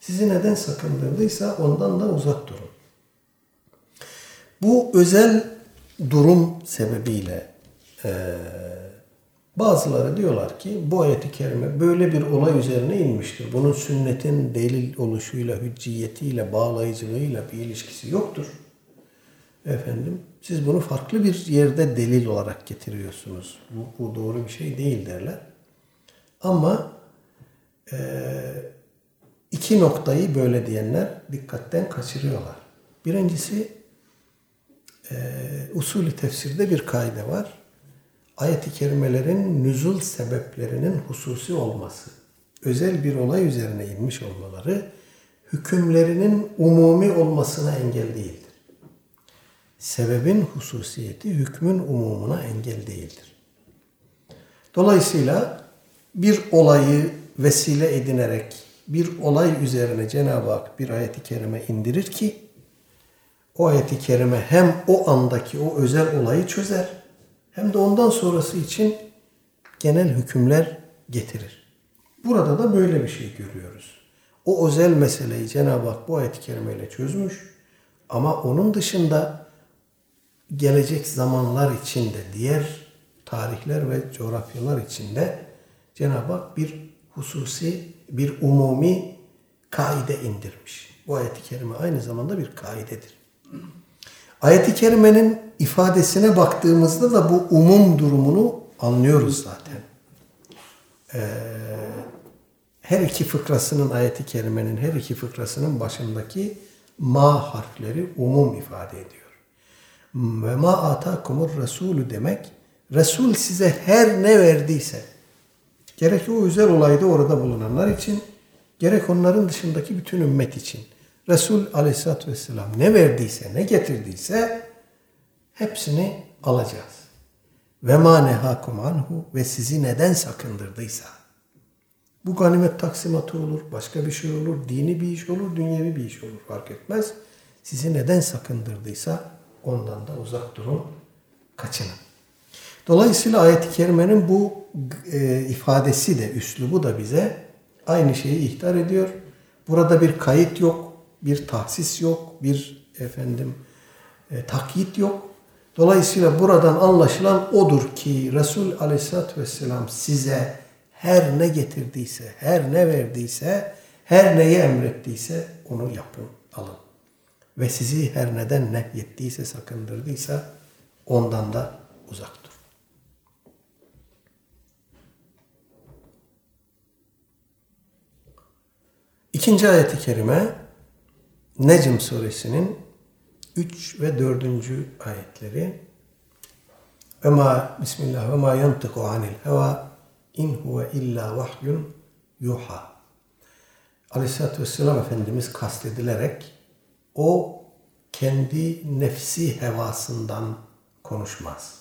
Sizi neden sakındırdıysa ondan da uzak durun. Bu özel durum sebebiyle e, bazıları diyorlar ki bu ayeti kerime böyle bir olay üzerine inmiştir. Bunun sünnetin delil oluşuyla, hücciyetiyle, bağlayıcılığıyla bir ilişkisi yoktur. Efendim Siz bunu farklı bir yerde delil olarak getiriyorsunuz. Bu, bu doğru bir şey değil derler. Ama e, iki noktayı böyle diyenler dikkatten kaçırıyorlar. Birincisi e, usulü tefsirde bir kaide var. Ayet-i kerimelerin nüzul sebeplerinin hususi olması, özel bir olay üzerine inmiş olmaları, hükümlerinin umumi olmasına engel değildir. Sebebin hususiyeti hükmün umumuna engel değildir. Dolayısıyla bir olayı vesile edinerek bir olay üzerine Cenab-ı Hak bir ayeti kerime indirir ki o ayeti kerime hem o andaki o özel olayı çözer hem de ondan sonrası için genel hükümler getirir. Burada da böyle bir şey görüyoruz. O özel meseleyi Cenab-ı Hak bu ayet-i kerimeyle çözmüş ama onun dışında gelecek zamanlar içinde diğer tarihler ve coğrafyalar içinde Cenab-ı Hak bir hususi, bir umumi kaide indirmiş. Bu ayet-i kerime aynı zamanda bir kaidedir. Ayet-i kerimenin ifadesine baktığımızda da bu umum durumunu anlıyoruz zaten. Ee, her iki fıkrasının ayet-i kerimenin her iki fıkrasının başındaki ma harfleri umum ifade ediyor. Ve ma atakumur resulü demek Resul size her ne verdiyse gerek o özel olayda orada bulunanlar için gerek onların dışındaki bütün ümmet için Resul aleyhissalatü vesselam ne verdiyse, ne getirdiyse hepsini alacağız. Ve ma nehakum anhu ve sizi neden sakındırdıysa. Bu ganimet taksimatı olur, başka bir şey olur, dini bir iş olur, dünyevi bir iş olur fark etmez. Sizi neden sakındırdıysa ondan da uzak durun, kaçının. Dolayısıyla ayet-i kerimenin bu e, ifadesi de, üslubu da bize aynı şeyi ihtar ediyor. Burada bir kayıt yok, bir tahsis yok, bir efendim e, takyit yok. Dolayısıyla buradan anlaşılan odur ki Resul Aleyhisselatü Vesselam size her ne getirdiyse, her ne verdiyse, her neyi emrettiyse onu yapın, alın. Ve sizi her neden nehyettiyse, sakındırdıysa ondan da uzak dur. İkinci ayeti kerime Necm suresinin 3 ve 4. ayetleri. Ve ma Bismillah ve ma yantiku anil heva in huve illa vahyun yuha. Aleyhisselatü Vesselam Efendimiz kastedilerek o kendi nefsi hevasından konuşmaz.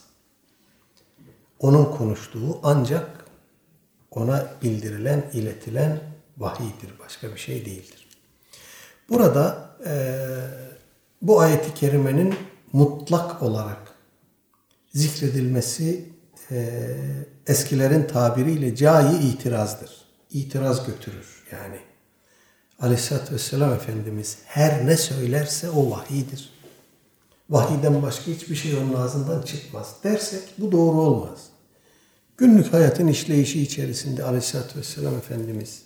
Onun konuştuğu ancak ona bildirilen, iletilen vahiydir. Başka bir şey değildir. Burada e, bu ayeti kerimenin mutlak olarak zikredilmesi e, eskilerin tabiriyle cayi itirazdır. İtiraz götürür yani. Aleyhisselatü Vesselam Efendimiz her ne söylerse o vahidir. Vahiden başka hiçbir şey onun ağzından çıkmaz dersek bu doğru olmaz. Günlük hayatın işleyişi içerisinde Aleyhisselatü Vesselam Efendimiz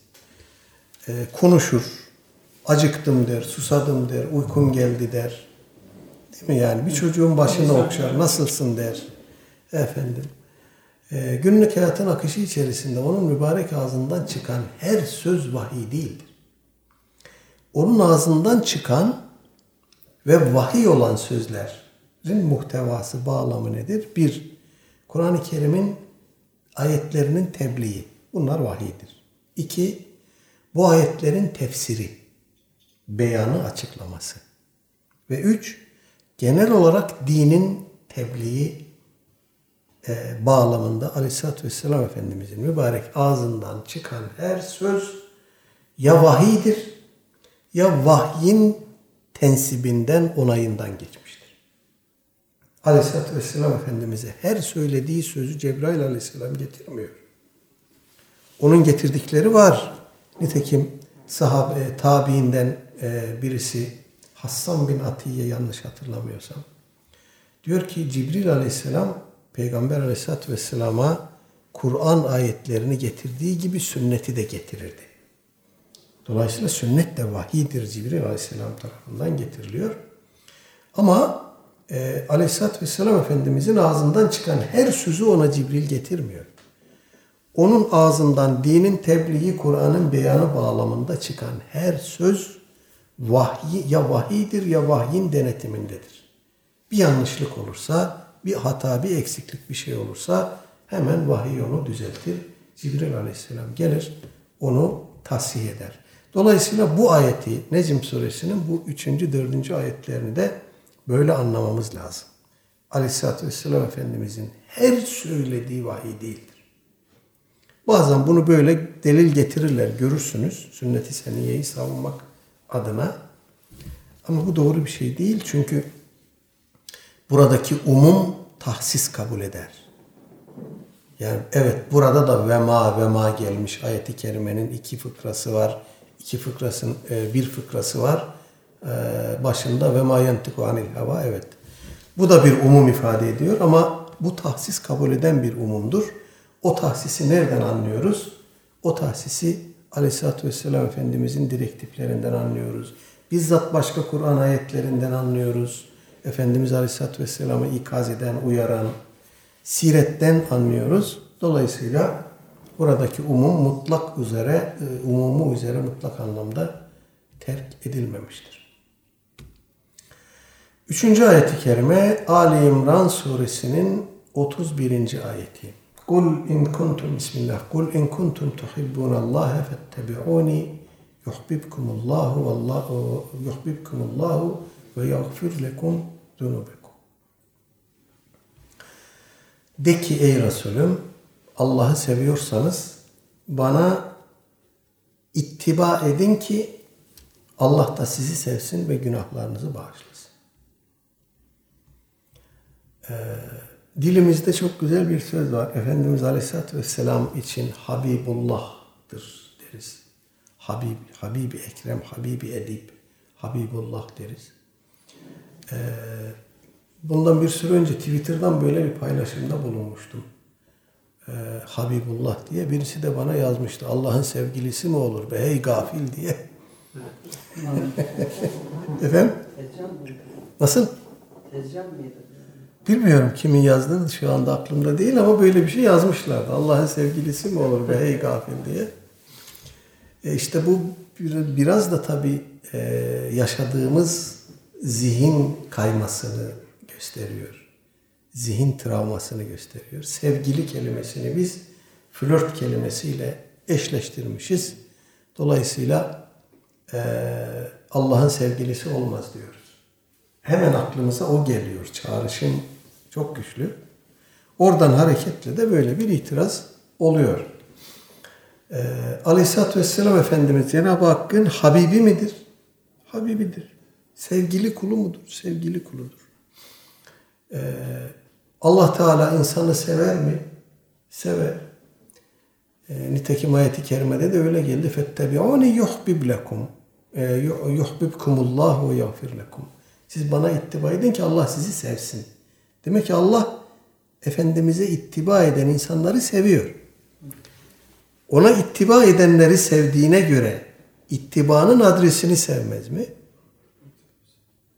e, konuşur, acıktım der, susadım der, uykum geldi der. Değil mi yani? Bir çocuğun başını okşar, nasılsın der. Efendim. E, günlük hayatın akışı içerisinde onun mübarek ağzından çıkan her söz vahiy değildir. Onun ağzından çıkan ve vahiy olan sözlerin muhtevası, bağlamı nedir? Bir, Kur'an-ı Kerim'in ayetlerinin tebliği. Bunlar vahiydir. İki, bu ayetlerin tefsiri, beyanı, açıklaması. Ve üç, genel olarak dinin tebliği e, bağlamında Aleyhisselatü Vesselam Efendimizin mübarek ağzından çıkan her söz ya vahidir ya vahyin tensibinden, onayından geçmiştir. Aleyhisselatü Vesselam Efendimiz'e her söylediği sözü Cebrail Aleyhisselam getirmiyor. Onun getirdikleri var. Nitekim sahabe, tabiinden e, birisi Hassan bin Atiye yanlış hatırlamıyorsam diyor ki Cibril aleyhisselam Peygamber aleyhisselatü vesselama Kur'an ayetlerini getirdiği gibi sünneti de getirirdi. Dolayısıyla sünnet de vahidir Cibril aleyhisselam tarafından getiriliyor. Ama e, Aleyhisselatü Vesselam Efendimizin ağzından çıkan her sözü ona Cibril getirmiyor. Onun ağzından dinin tebliği, Kur'an'ın beyanı bağlamında çıkan her söz vahyi ya vahiydir ya vahyin denetimindedir. Bir yanlışlık olursa, bir hata, bir eksiklik bir şey olursa hemen vahiy onu düzeltir. Cibril aleyhisselam gelir, onu tasih eder. Dolayısıyla bu ayeti Necm suresinin bu üçüncü, dördüncü ayetlerini de böyle anlamamız lazım. Aleyhisselatü Vesselam Efendimizin her söylediği vahiy değildir. Bazen bunu böyle delil getirirler, görürsünüz. Sünnet-i seniyeyi savunmak adına. Ama bu doğru bir şey değil. Çünkü buradaki umum tahsis kabul eder. Yani evet burada da vema vema gelmiş ayeti kerimenin iki fıkrası var. İki fıkrasın e, bir fıkrası var. E, başında ve ma yantiku anil hava evet. Bu da bir umum ifade ediyor ama bu tahsis kabul eden bir umumdur. O tahsisi nereden anlıyoruz? O tahsisi Aleyhisselatü Vesselam Efendimizin direktiflerinden anlıyoruz. Bizzat başka Kur'an ayetlerinden anlıyoruz. Efendimiz Aleyhisselatü Vesselam'ı ikaz eden, uyaran, siretten anlıyoruz. Dolayısıyla buradaki umum mutlak üzere, e, umumu üzere mutlak anlamda terk edilmemiştir. Üçüncü ayeti kerime Ali İmran suresinin 31. ayeti. Kul in kuntum bismillah. Kul in kuntum tuhibbunallaha fettebi'uni yuhibbukumullahu vallahu yuhibbukumullahu ve yaghfir lekum zunubekum. De ki ey Resulüm Allah'ı seviyorsanız bana ittiba edin ki Allah da sizi sevsin ve günahlarınızı bağışlasın. Ee, dilimizde çok güzel bir söz var. Efendimiz Aleyhisselatü Vesselam için Habibullah'tır deriz. Habib, Habibi Ekrem, Habibi Edip, Habibullah deriz. Ee, bundan bir süre önce Twitter'dan böyle bir paylaşımda bulunmuştum. Ee, Habibullah diye birisi de bana yazmıştı. Allah'ın sevgilisi mi olur be hey gafil diye. *laughs* Efendim? Nasıl? Bilmiyorum kimin yazdığını şu anda aklımda değil ama böyle bir şey yazmışlardı. Allah'ın sevgilisi mi olur be hey gafil diye. E işte bu biraz da tabii e, yaşadığımız zihin kaymasını gösteriyor. Zihin travmasını gösteriyor. Sevgili kelimesini biz flört kelimesiyle eşleştirmişiz. Dolayısıyla e, Allah'ın sevgilisi olmaz diyoruz. Hemen aklımıza o geliyor. Çağrışım çok güçlü. Oradan hareketle de böyle bir itiraz oluyor. Ee, Aleyhisselatü Vesselam Efendimiz Cenab-ı Hakk'ın Habibi midir? Habibidir. Sevgili kulu mudur? Sevgili kuludur. Ee, Allah Teala insanı sever mi? Sever. E, nitekim ayeti kerimede de öyle geldi. فَاتَّبِعُونِ يُحْبِبْ لَكُمْ يُحْبِبْكُمُ اللّٰهُ وَيَغْفِرْ لَكُمْ Siz bana ittiba edin ki Allah sizi sevsin. Demek ki Allah Efendimiz'e ittiba eden insanları seviyor. Ona ittiba edenleri sevdiğine göre ittibanın adresini sevmez mi?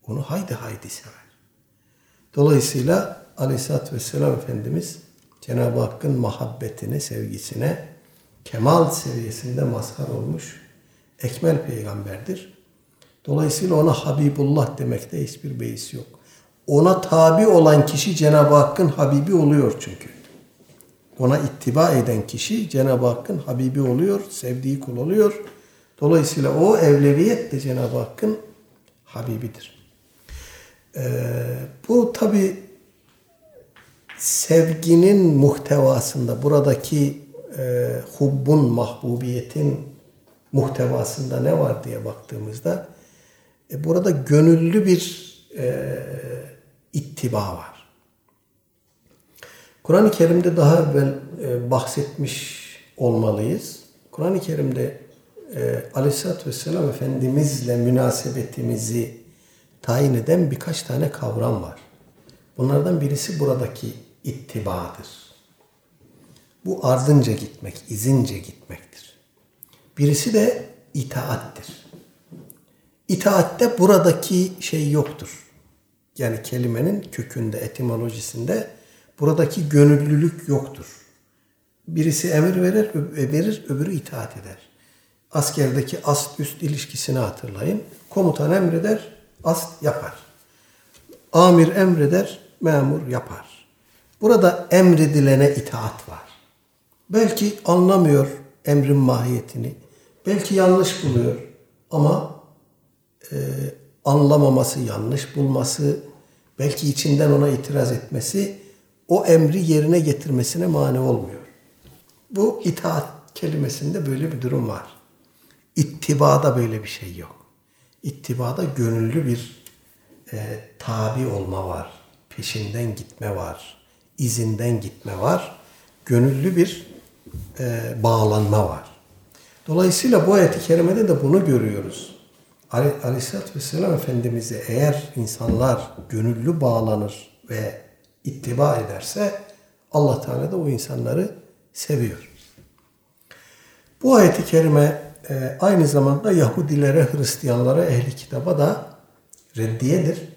Onu haydi haydi sever. Dolayısıyla Aleyhisselatü Vesselam Efendimiz Cenab-ı Hakk'ın muhabbetine, sevgisine kemal seviyesinde mazhar olmuş ekmel peygamberdir. Dolayısıyla ona Habibullah demekte hiçbir beis yok. Ona tabi olan kişi Cenab-ı Hakk'ın Habibi oluyor çünkü. Ona ittiba eden kişi Cenab-ı Hakk'ın Habibi oluyor, sevdiği kul oluyor. Dolayısıyla o evleviyet de Cenab-ı Hakk'ın Habibidir. Ee, bu tabi sevginin muhtevasında, buradaki e, hubbun, mahbubiyetin muhtevasında ne var diye baktığımızda e, burada gönüllü bir e, ittiba var. Kur'an-ı Kerim'de daha evvel e, bahsetmiş olmalıyız. Kur'an-ı Kerim'de e, Aleyhisselatü Vesselam Efendimizle münasebetimizi tayin eden birkaç tane kavram var. Bunlardan birisi buradaki ittibadır. Bu ardınca gitmek, izince gitmektir. Birisi de itaattir. İtaatte buradaki şey yoktur. Yani kelimenin kökünde, etimolojisinde buradaki gönüllülük yoktur. Birisi emir verir, verir, öbürü itaat eder. Askerdeki ast üst ilişkisini hatırlayın. Komutan emreder, ast yapar. Amir emreder, memur yapar. Burada emredilene itaat var. Belki anlamıyor emrin mahiyetini. Belki yanlış buluyor. Ama e, anlamaması, yanlış bulması, belki içinden ona itiraz etmesi o emri yerine getirmesine mani olmuyor. Bu itaat kelimesinde böyle bir durum var. İttibada böyle bir şey yok. İttibada gönüllü bir e, tabi olma var. Peşinden gitme var. izinden gitme var. Gönüllü bir e, bağlanma var. Dolayısıyla bu ayet-i kerimede de bunu görüyoruz. Aleyhisselatü Vesselam Efendimiz'e eğer insanlar gönüllü bağlanır ve ittiba ederse Allah Teala da o insanları seviyor. Bu ayet-i kerime e, aynı zamanda Yahudilere, Hristiyanlara, ehli kitaba da reddiyedir.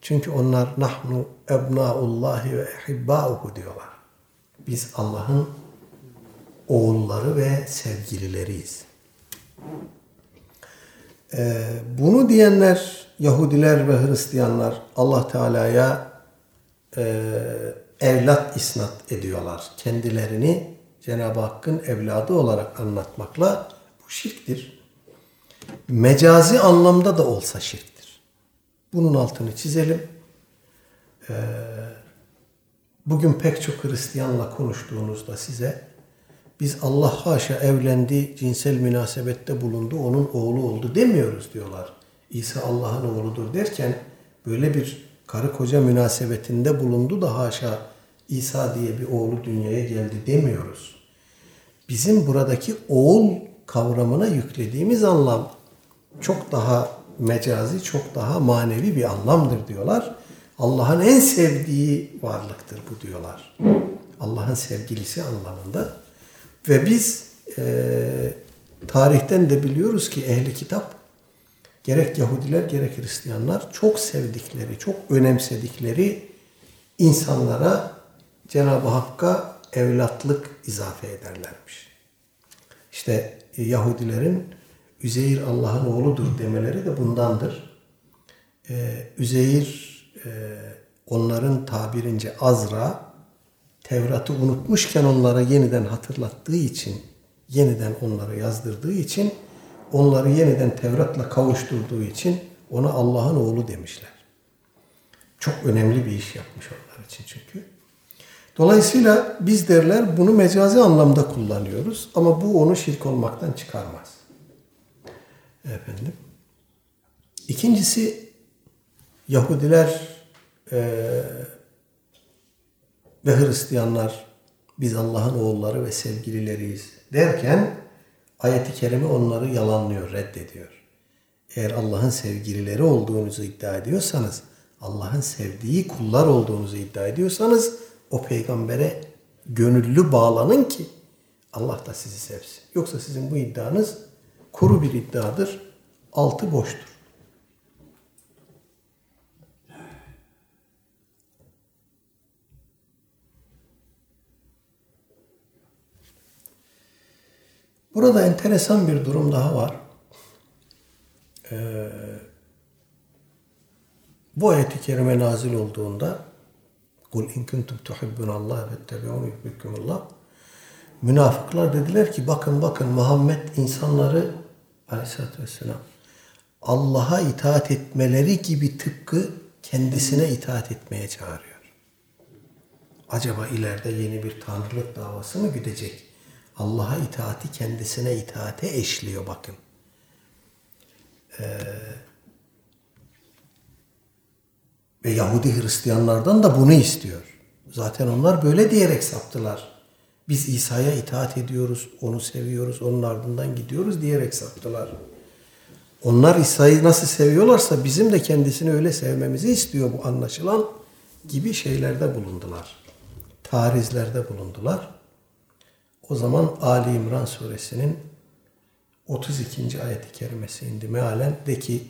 Çünkü onlar nahnu ebnaullahi ve ehibbauhu diyorlar. Biz Allah'ın oğulları ve sevgilileriyiz. Ee, bunu diyenler Yahudiler ve Hristiyanlar Allah Teala'ya e, evlat isnat ediyorlar. Kendilerini Cenab-ı Hakk'ın evladı olarak anlatmakla bu şirktir. Mecazi anlamda da olsa şirktir. Bunun altını çizelim. Ee, bugün pek çok Hristiyanla konuştuğunuzda size biz Allah haşa evlendi, cinsel münasebette bulundu, onun oğlu oldu demiyoruz diyorlar. İsa Allah'ın oğludur derken böyle bir karı koca münasebetinde bulundu da haşa İsa diye bir oğlu dünyaya geldi demiyoruz. Bizim buradaki oğul kavramına yüklediğimiz anlam çok daha mecazi, çok daha manevi bir anlamdır diyorlar. Allah'ın en sevdiği varlıktır bu diyorlar. Allah'ın sevgilisi anlamında. Ve biz e, tarihten de biliyoruz ki ehli kitap gerek Yahudiler gerek Hristiyanlar çok sevdikleri, çok önemsedikleri insanlara Cenab-ı Hakk'a evlatlık izafe ederlermiş. İşte e, Yahudilerin Üzeyir Allah'ın oğludur demeleri de bundandır. Ee, Üzeyir e, onların tabirince Azra Tevrat'ı unutmuşken onlara yeniden hatırlattığı için, yeniden onlara yazdırdığı için, onları yeniden Tevrat'la kavuşturduğu için ona Allah'ın oğlu demişler. Çok önemli bir iş yapmış onlar için çünkü. Dolayısıyla biz derler bunu mecazi anlamda kullanıyoruz ama bu onu şirk olmaktan çıkarmaz. Efendim. İkincisi Yahudiler e, ve Hristiyanlar biz Allah'ın oğulları ve sevgilileriyiz derken ayet-i kerime onları yalanlıyor, reddediyor. Eğer Allah'ın sevgilileri olduğunuzu iddia ediyorsanız, Allah'ın sevdiği kullar olduğunuzu iddia ediyorsanız o peygambere gönüllü bağlanın ki Allah da sizi sevsin. Yoksa sizin bu iddianız kuru bir iddiadır, altı boştur. Burada enteresan bir durum daha var. Ee, bu ayet-i kerime nazil olduğunda Kul in kuntum tuhibbun Allah ve tebi'un yuhibbukumullah. Münafıklar dediler ki bakın bakın Muhammed insanları Aleyhisselatü Vesselam Allah'a itaat etmeleri gibi tıpkı kendisine itaat etmeye çağırıyor. Acaba ileride yeni bir tanrılık davası mı güdecek? Allah'a itaati kendisine itaate eşliyor bakın. Ee, ve Yahudi Hristiyanlardan da bunu istiyor. Zaten onlar böyle diyerek saptılar. Biz İsa'ya itaat ediyoruz, onu seviyoruz, onun ardından gidiyoruz diyerek saptılar. Onlar İsa'yı nasıl seviyorlarsa bizim de kendisini öyle sevmemizi istiyor bu anlaşılan gibi şeylerde bulundular. Tarizlerde bulundular. O zaman Ali İmran suresinin 32. ayeti kerimesi indi. Mealen de ki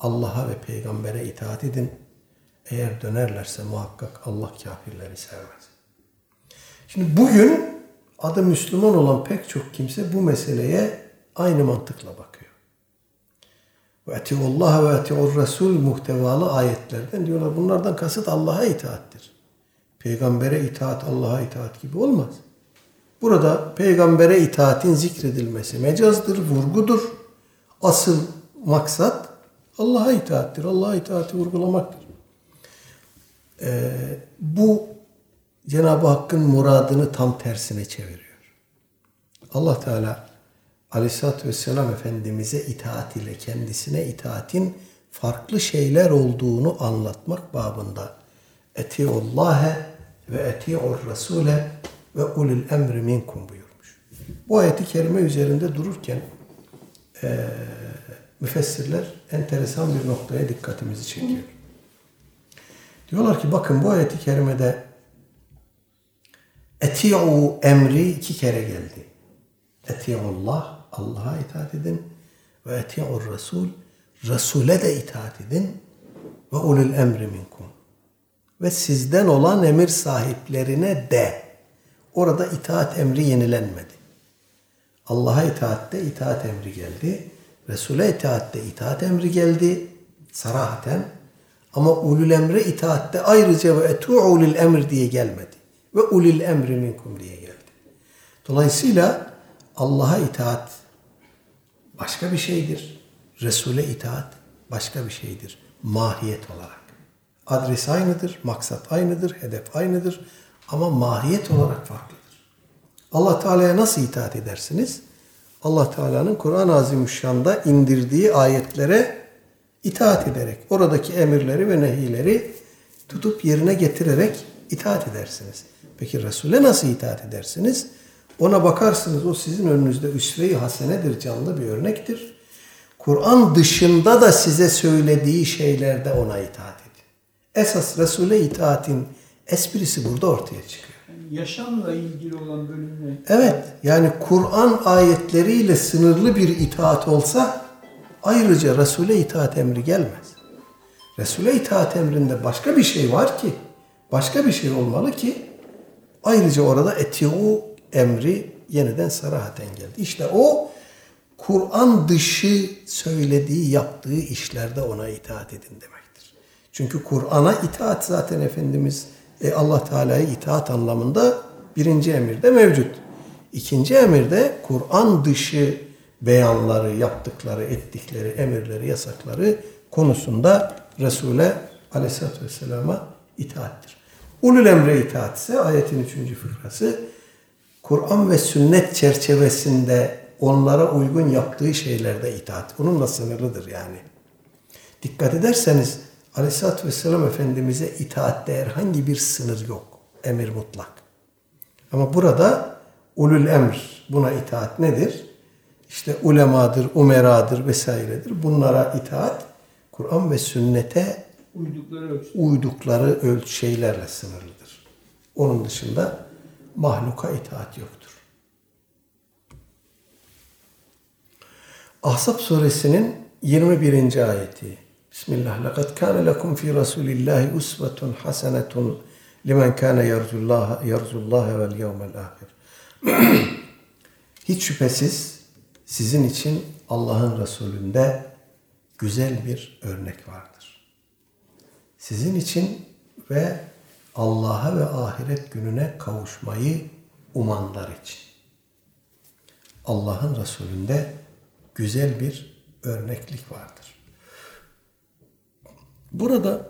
Allah'a ve peygambere itaat edin Eğer dönerlerse muhakkak Allah kafirleri sevmez. Şimdi bugün adı Müslüman olan pek çok kimse bu meseleye aynı mantıkla bakıyor. Ve etiullah ve etiur Resul muhtevalı ayetlerden diyorlar bunlardan kasıt Allah'a itaattir. Peygambere itaat Allah'a itaat gibi olmaz. Burada peygambere itaatin zikredilmesi mecazdır, vurgudur. Asıl maksat Allah'a itaattir. Allah'a itaati vurgulamaktır. Ee, bu Cenab-ı Hakk'ın muradını tam tersine çeviriyor. Allah Teala Aleyhisselatü Vesselam Efendimiz'e itaat ile kendisine itaatin farklı şeyler olduğunu anlatmak babında etiullâhe ve etiur rasule ve ulil emri minkum buyurmuş. Bu ayeti kerime üzerinde dururken e, müfessirler enteresan bir noktaya dikkatimizi çekiyor. Diyorlar ki bakın bu ayeti kerimede eti'u emri iki kere geldi. Eti'ullah, Allah'a itaat edin ve eti'ur Resul, Resul'e de itaat edin ve ulul emri minkum. Ve sizden olan emir sahiplerine de. Orada itaat emri yenilenmedi. Allah'a itaatte itaat emri geldi. Resul'e itaatte itaat emri geldi. Sarahaten. Ama ulul emre itaatte ayrıca ve etu'u ulul emr diye gelmedi. Ve ulul emri minkum diye geldi. Dolayısıyla Allah'a itaat başka bir şeydir. Resul'e itaat başka bir şeydir. Mahiyet olarak. Adres aynıdır, maksat aynıdır, hedef aynıdır ama mahiyet olarak farklıdır. Allah Teala'ya nasıl itaat edersiniz? Allah Teala'nın Kur'an-ı Azimüşşan'da indirdiği ayetlere itaat ederek, oradaki emirleri ve nehileri tutup yerine getirerek itaat edersiniz. Peki Resul'e nasıl itaat edersiniz? Ona bakarsınız o sizin önünüzde üsve-i hasenedir, canlı bir örnektir. Kur'an dışında da size söylediği şeylerde ona itaat edin. Esas Resul'e itaatin esprisi burada ortaya çıkıyor. Yani yaşamla ilgili olan bölümle. Evet, yani Kur'an ayetleriyle sınırlı bir itaat olsa ayrıca Resul'e itaat emri gelmez. Resul'e itaat emrinde başka bir şey var ki, başka bir şey olmalı ki ayrıca orada etiu emri yeniden sarahaten geldi. İşte o Kur'an dışı söylediği, yaptığı işlerde ona itaat edin demektir. Çünkü Kur'an'a itaat zaten Efendimiz e, Allah Teala'ya itaat anlamında birinci emirde mevcut. İkinci emirde Kur'an dışı beyanları, yaptıkları, ettikleri, emirleri, yasakları konusunda Resul'e aleyhissalatü vesselama itaattir. Ulul emre itaat ise ayetin üçüncü fıkrası Kur'an ve sünnet çerçevesinde onlara uygun yaptığı şeylerde itaat. Bununla sınırlıdır yani. Dikkat ederseniz Aleyhisselatü Vesselam Efendimiz'e itaatte herhangi bir sınır yok. Emir mutlak. Ama burada ulul emr buna itaat nedir? İşte ulemadır, umeradır vesairedir. Bunlara itaat Kur'an ve sünnete uydukları ölçü. uydukları ölçü şeylerle sınırlıdır. Onun dışında mahluka itaat yoktur. Ahzab suresinin 21. ayeti. Bismillah. Lekad kâne lekum fî Rasûlillâhi usvetun hasenetun limen kâne yerzullâhe yerzullâhe vel yevmel âhir. *clears throat* Hiç şüphesiz sizin için Allah'ın Resulü'nde güzel bir örnek vardır. Sizin için ve Allah'a ve ahiret gününe kavuşmayı umanlar için. Allah'ın Resulü'nde güzel bir örneklik vardır. Burada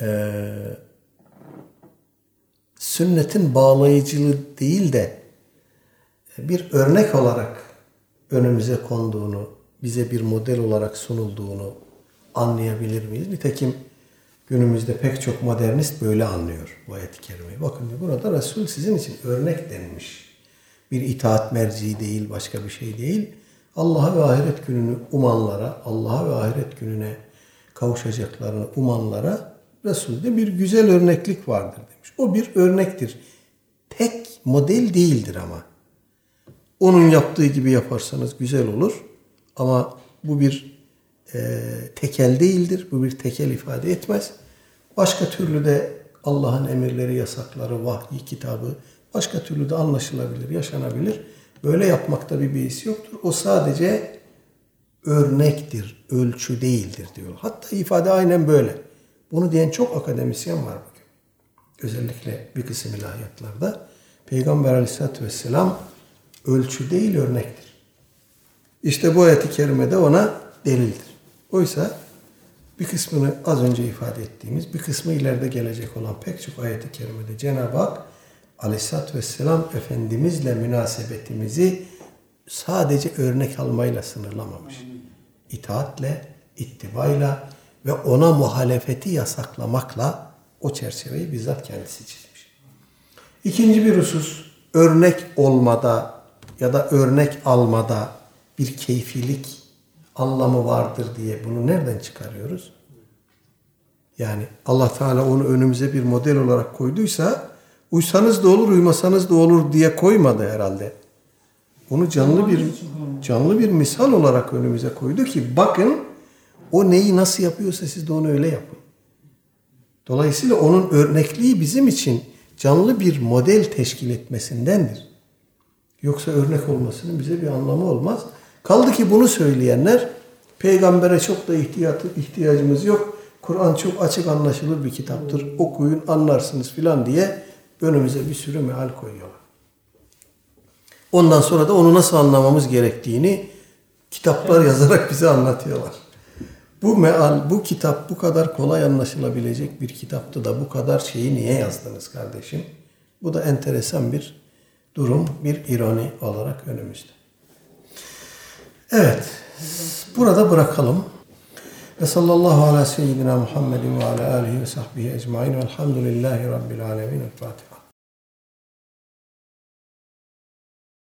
e, sünnetin bağlayıcılığı değil de bir örnek olarak önümüze konduğunu, bize bir model olarak sunulduğunu anlayabilir miyiz? Nitekim günümüzde pek çok modernist böyle anlıyor bu ayet-i kerimeyi. Bakın burada Resul sizin için örnek denmiş. Bir itaat merci değil, başka bir şey değil. Allah'a ve ahiret gününü umanlara, Allah'a ve ahiret gününe kavuşacaklarını umanlara Resul'de bir güzel örneklik vardır demiş. O bir örnektir. Tek model değildir ama. Onun yaptığı gibi yaparsanız güzel olur. Ama bu bir e, tekel değildir. Bu bir tekel ifade etmez. Başka türlü de Allah'ın emirleri, yasakları, vahyi, kitabı başka türlü de anlaşılabilir, yaşanabilir. Böyle yapmakta bir beis yoktur. O sadece örnektir, ölçü değildir diyor. Hatta ifade aynen böyle. Bunu diyen çok akademisyen var bugün. Özellikle bir kısım ilahiyatlarda. Peygamber aleyhissalatü vesselam ölçü değil örnektir. İşte bu ayet-i kerimede ona delildir. Oysa bir kısmını az önce ifade ettiğimiz, bir kısmı ileride gelecek olan pek çok ayet-i kerimede Cenab-ı Hak Aleyhisselatü Vesselam Efendimizle münasebetimizi sadece örnek almayla sınırlamamış. İtaatle, ittibayla ve ona muhalefeti yasaklamakla o çerçeveyi bizzat kendisi çizmiş. İkinci bir husus, örnek olmada ya da örnek almada bir keyfilik anlamı vardır diye bunu nereden çıkarıyoruz? Yani Allah Teala onu önümüze bir model olarak koyduysa uysanız da olur, uymasanız da olur diye koymadı herhalde. Onu canlı bir canlı bir misal olarak önümüze koydu ki bakın o neyi nasıl yapıyorsa siz de onu öyle yapın. Dolayısıyla onun örnekliği bizim için canlı bir model teşkil etmesindendir. Yoksa örnek olmasının bize bir anlamı olmaz. Kaldı ki bunu söyleyenler peygambere çok da ihtiyatı, ihtiyacımız yok. Kur'an çok açık anlaşılır bir kitaptır. Okuyun anlarsınız filan diye önümüze bir sürü meal koyuyorlar. Ondan sonra da onu nasıl anlamamız gerektiğini kitaplar yazarak bize anlatıyorlar. Bu meal, bu kitap bu kadar kolay anlaşılabilecek bir kitaptı da bu kadar şeyi niye yazdınız kardeşim? Bu da enteresan bir durum, bir ironi olarak önümüzde. Evet, burada bırakalım. Ve sallallahu ala seyyidina Muhammedin ve ala alihi ve sahbihi ecmain velhamdülillahi rabbil alemin. El Fatiha.